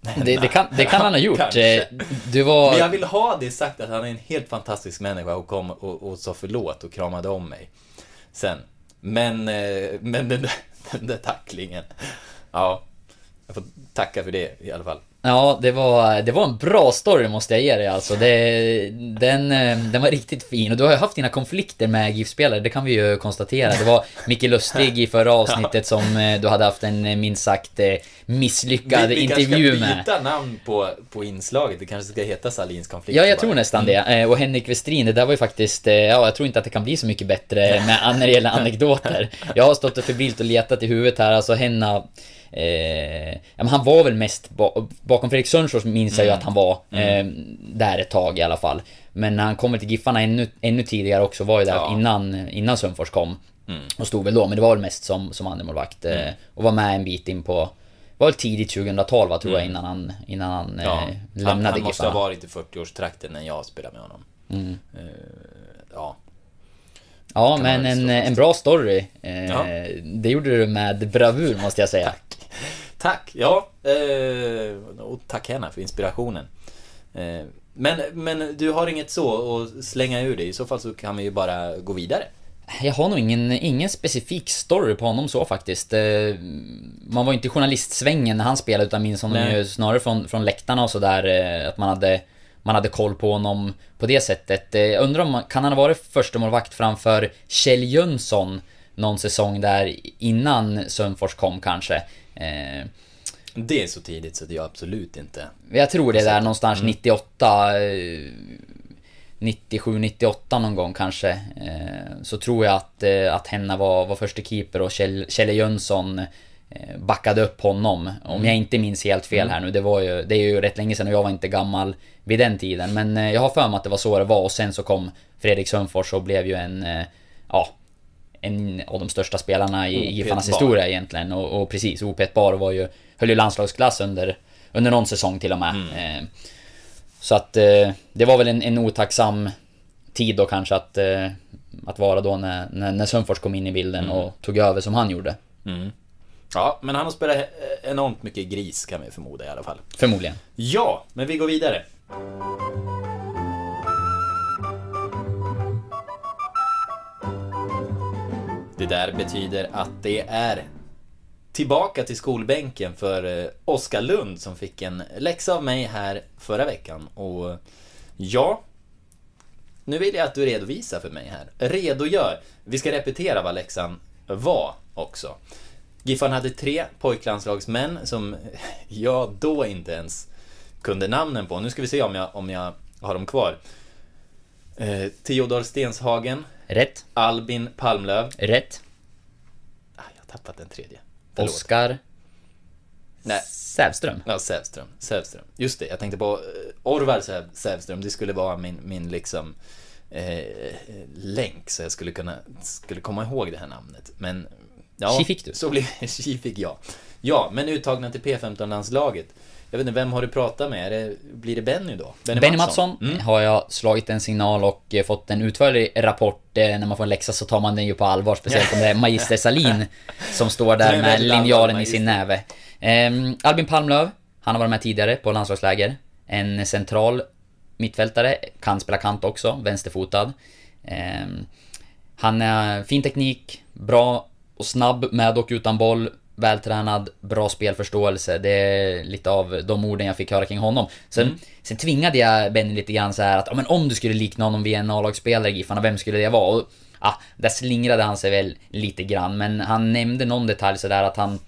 Det, det, kan, det kan han ha gjort. Kanske. Eh, Du var... Men jag vill ha det sagt att han är en helt fantastisk människa och kom och, och sa förlåt och kramade om mig. Sen. Men, eh, men den där, den där tacklingen. Ja, jag får tacka för det i alla fall. Ja, det var, det var en bra story måste jag ge dig alltså. Det, den, eh, den var riktigt fin. Och du har ju haft dina konflikter med GIF-spelare, det kan vi ju konstatera. Det var Micke Lustig i förra avsnittet som eh, du hade haft en eh, minst sagt misslyckad vi, vi intervju kanske ska med. byta namn på, på inslaget. Det kanske ska heta Salins konflikt. Ja, jag bara. tror nästan det. Eh, Och Henrik Westrin, det där var ju faktiskt, ja, jag tror inte att det kan bli så mycket bättre med, när det gäller anekdoter. Jag har stått och febrilt och letat i huvudet här, alltså Henna, eh, ja, han var väl mest, ba, bakom Fredrik Sundfors minns jag ju att han var eh, där ett tag i alla fall. Men när han kommer till Giffarna ännu, ännu tidigare också, var ju där Ja. innan, innan Sundfors kom. Och stod väl då, men det var väl mest som, som andremålvakt. Eh, och var med en bit in på, var väl tidigt 2012 va, tror jag, innan han, innan han Ja, eh, han, lämnade han måste ha Giffarna. varit i 40-årstrakten när jag spelade med honom. Eh, ja. Ja, Kan men en, en bra story. Eh, Ja. Det gjorde du med bravur måste jag säga. Tack, ja. Eh, och tack Henna för inspirationen. Eh, men, men du har inget så att slänga ur dig. I så fall så kan vi ju bara gå vidare. Jag har nog ingen, ingen specifik story på honom så faktiskt. Eh, Man var ju inte i journalistsvängen när han spelade utan minns honom Nej. ju snarare från, från läktarna och sådär. Att man hade, man hade koll på honom på det sättet. Jag undrar om, kan han ha varit första målvakt framför Kjell Jönsson någon säsong där innan Sundfors kom kanske? Eh, Det är så tidigt så det är absolut inte. Jag tror det är där någonstans 98 eh, 97, 98 någon gång kanske. Eh, Så tror jag att, eh, att Henna var, var första keeper och Kjell, Kjelle Jönsson eh, backade upp honom. Om jag inte minns helt fel här nu. Det var ju, det är ju rätt länge sedan och jag var inte gammal vid den tiden. Men jag har för mig att det var så det var och sen så kom Fredrik Sundfors och blev ju en, ja, en av de största spelarna i. Giffarnas historia egentligen. Och, och precis, opetbar var ju, höll ju landslagsklass under, under någon säsong till och med. Eh, så att eh, det var väl en, en otacksam tid då kanske att, eh, att vara då när, när, när Sundfors kom in i bilden och tog över som han gjorde. Ja, men han har spelat enormt mycket gris kan vi förmoda i alla fall. Förmodligen. Ja, men vi går vidare. Det där betyder att det är tillbaka till skolbänken för eh, Oskar Lund som fick en läxa av mig här förra veckan. Och ja, nu vill jag att du redovisar för mig här. Redogör. Vi ska repetera vad läxan var också. Giffan hade tre pojklandslagsmän som jag då inte ens kunde namnen på. Nu ska vi se om jag, om jag har dem kvar. Eh, Theodor Stenshagen, Rätt. Albin Palmlöv. Rätt. Ah, jag har tappat den tredje. Förlåt. Oskar Nej. Sävström. Ja, Sävström. Sävström. Just det, jag tänkte på eh, Orvar Säv- Sävström. Det skulle vara min, min liksom eh, länk så jag skulle kunna skulle komma ihåg det här namnet. Men ja, Tji fick du. Så blev fick jag. Ja, men uttagna till P15-landslaget. Jag vet inte, vem har du pratat med? Det, blir det Benny då? Benny, Mattsson, har jag slagit en signal och eh, fått en utförlig rapport. Eh, När man får en läxa så tar man den ju på allvar, speciellt om det är Magister Salin som står där med linjalen i sin näve. Ehm, Albin Palmlöv, han har varit med tidigare på landslagsläger. En central mittfältare, kan spela kant också, vänsterfotad. Ehm, han har fin teknik, bra och snabb med och utan boll. Vältränad, bra spelförståelse. Det är lite av de orden jag fick höra kring honom. Sen, Mm. sen tvingade jag Benny lite grann så här att ja, men om du skulle likna honom vid en A-lagsspelare i Giffarna, vem skulle det vara? Och, ja, där slingrade han sig väl lite grann, men han nämnde någon detalj sådär att han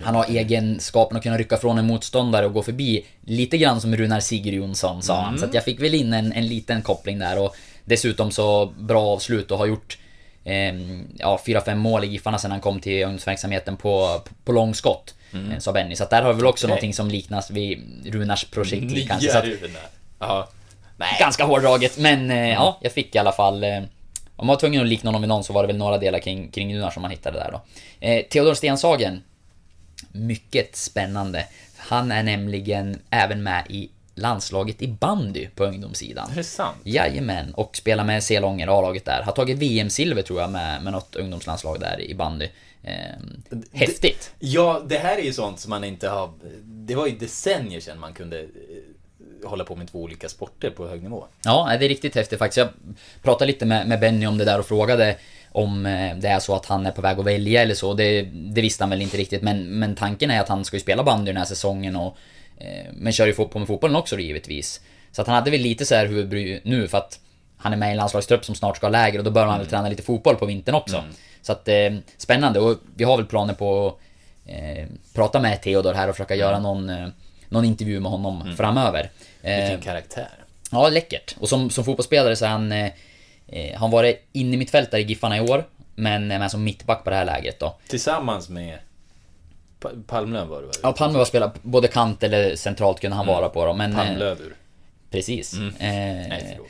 han har egenskapen att kunna rycka från en motståndare och gå förbi. Lite grann som Runar Sigurjonsson sa han. Mm. Så att jag fick väl in en, en liten koppling där och dessutom så bra avslut och har gjort eh, ja, 4-5 mål i Giffarna sen han kom till ungdomsverksamheten på, på långskott. Mm. eh, Sa Benny. Så där har vi väl också Okej. någonting som liknas vid Runars projektil Nya kanske. Så att, Runar. Nej. ganska hårdraget men eh, ja, jag fick i alla fall eh, om man var tvungen att likna honom vid någon så var det väl några delar kring, kring Runar som man hittade där då. Eh, Theodor Stenshagen. Mycket spännande. Han är nämligen även med i landslaget i bandy på ungdomssidan. Är det sant? Jajamän, och spelar med Selånger, A-laget där. Har tagit VM-silver tror jag med, med något ungdomslandslag där i bandy. Eh, häftigt! Ja, det här är ju sånt som man inte har... Det var ju decennier sedan man kunde eh, hålla på med två olika sporter på hög nivå. Ja, det är riktigt häftigt faktiskt. Jag pratade lite med, med Benny om det där och frågade om eh, det är så att han är på väg att välja eller så. Det, det visste han väl inte riktigt, men, men tanken är att han ska ju spela bandy den här säsongen och... Eh, men kör ju på med fotbollen också då, givetvis. Så att han hade väl lite så här huvudbry nu för att han är med i en landslagstrupp som snart ska ha läger och då bör man väl träna lite fotboll på vintern också. Så att eh, spännande och vi har väl planer på att eh, prata med Theodor här och försöka göra någon, eh, någon intervju med honom framöver. Eh, Vilken karaktär. Ja, läckert. Och som, som fotbollsspelare så är han... Eh, eh, han varit inne i mittfältare i Giffarna i år. Men är med som mittback på det här lägret då. Tillsammans med Palmlöv var det väl? Ja, Palme var spelat både kant eller centralt kunde han vara på då, men... eh, Palmlövur. Precis. Mm. Eh, Nej.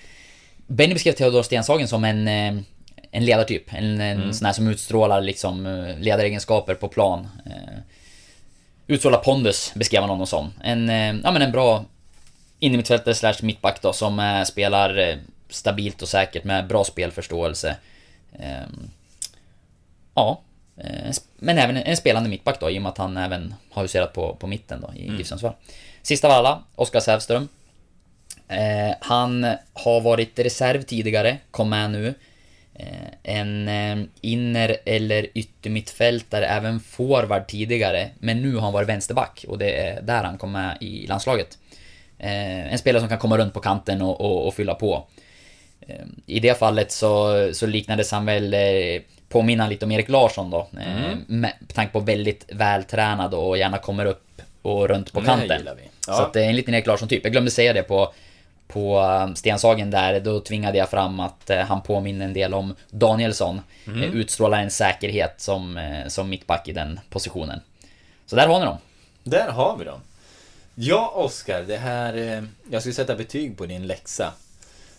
Benny beskrev Theodor Stenshagen som en, eh, en ledartyp. En, en Mm. sån här som utstrålar liksom eh, ledaregenskaper på plan. Eh, utstrålar pondus, beskrev han honom som. En, ja men en bra innermittfältare slash mittback då, som spelar stabilt och säkert med bra spelförståelse. Eh, ja. Eh, Men även en spelande mittback då, i och med att han även har huserat på, på mitten då, i GIF Sundsvall. Sista av alla, Oskar Sävström. Eh, han har varit reserv tidigare, kom med nu. Eh, en eh, inner eller yttermittfältare, även forward tidigare. Men nu har han varit vänsterback och det är där han kom med i landslaget. Eh, en spelare som kan komma runt på kanten och, och, och fylla på. Eh, I det fallet så, så liknades han väl påminna lite om Erik Larsson då. Eh, Mm. med tanke på väldigt vältränad och gärna kommer upp och runt på kanten. vi. Så Ja. att det är en liten Erik Larsson typ. Jag glömde säga det på på eh, Stenshagen där, då tvingade jag fram att eh, han påminner en del om Danielsson. Mm. Eh, Utstrålar en säkerhet som, eh, som mittback i den positionen. Så där har ni dem. Där har vi dem. Ja, Oskar, det här... eh, Jag skulle sätta betyg på din läxa.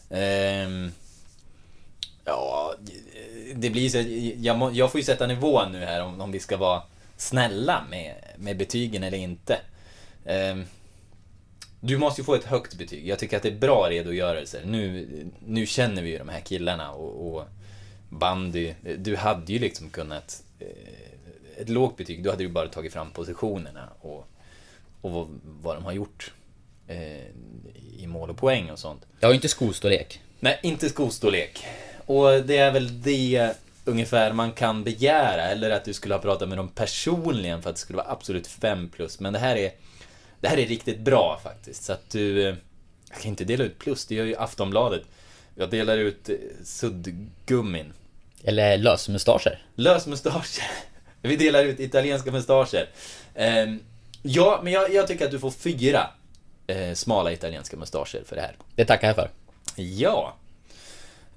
Ehm, ja, det blir så... Jag, må, jag får ju sätta nivån nu här om, om vi ska vara snälla med, med betygen eller inte. Ehm, du måste ju få ett högt betyg. Jag tycker att det är bra redogörelser. Nu, nu känner vi ju de här killarna och, och bandy. Du hade ju liksom kunnat... Eh, ett lågt betyg, då hade du bara tagit fram positionerna och, och vad, vad de har gjort eh, i mål och poäng och sånt. Jag har ju inte skostorlek. Nej, inte skostorlek. Och det är väl det ungefär man kan begära, eller att du skulle ha pratat med dem personligen för att det skulle vara absolut 5 plus. Men det här är, det här är riktigt bra faktiskt. Så att du... eh, Jag kan inte dela ut plus, det gör ju Aftonbladet. Jag delar ut eh, suddgummin. Eller lösmustascher. Lösmustascher. Vi delar ut italienska mustascher. Ehm, ja, men jag, jag tycker att du får fyra eh, smala italienska mustascher för det här. Det tackar jag för. Ja.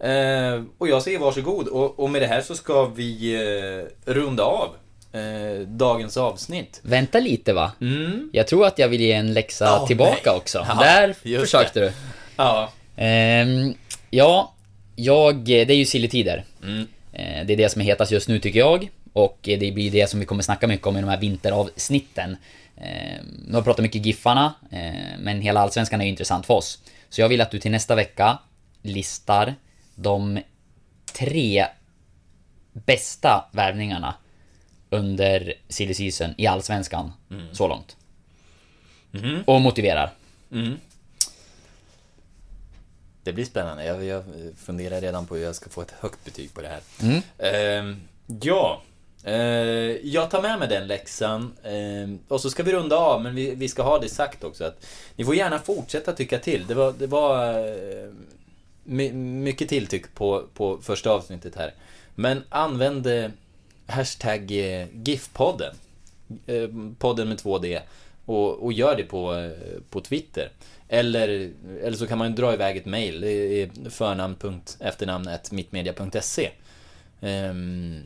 Eh, och jag säger varsågod. Och, och med det här så ska vi eh, runda av eh, dagens avsnitt. Vänta lite va? Mm. Jag tror att jag vill ge en läxa Åh, tillbaka nej. också. Ja, Där försökte det. du. Ja. Ehm, ja, jag, det är ju silletider. Mm. Eh, Det är det som är hetast just nu tycker jag. Och det blir det som vi kommer snacka mycket om i de här vinteravsnitten. Eh, nu har vi pratat mycket Giffarna, eh, men hela Allsvenskan är ju intressant för oss. Så jag vill att du till nästa vecka listar de tre bästa värvningarna under silly season i Allsvenskan så långt. Och motiverar. Det blir spännande. Jag, jag funderar redan på hur jag ska få ett högt betyg på det här. Ehm, ja, eh, jag tar med mig den läxan. Ehm, och så ska vi runda av, men vi, vi ska ha det sagt också att ni får gärna fortsätta tycka till. Det var, det var eh, my, mycket tilltyck på, på första avsnittet här. Men använd eh, hashtag eh, GIF-podden. Eh, podden med 2D. Och, och gör det på, på Twitter. Eller, eller så kan man dra iväg ett mail. Förnamn.efternamn.mittmedia.se Ehm,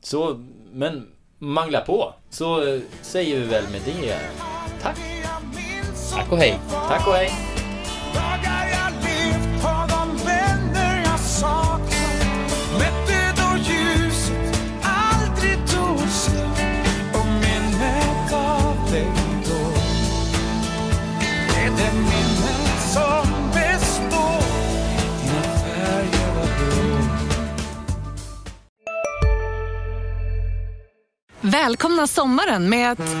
Så, men mangla på. Så säger vi väl med det tack. Tack och hej! Tack och hej. Välkomna sommaren med att...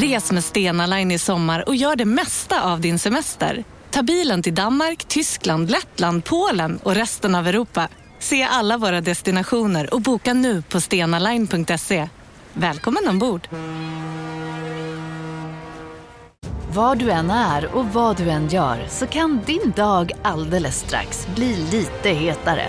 Res med Stena Line i sommar och gör det mesta av din semester. Ta bilen till Danmark, Tyskland, Lettland, Polen och resten av Europa. Se alla våra destinationer och boka nu på stenaline.se. Välkommen ombord! Var du än är och vad du än gör så kan din dag alldeles strax bli lite hetare.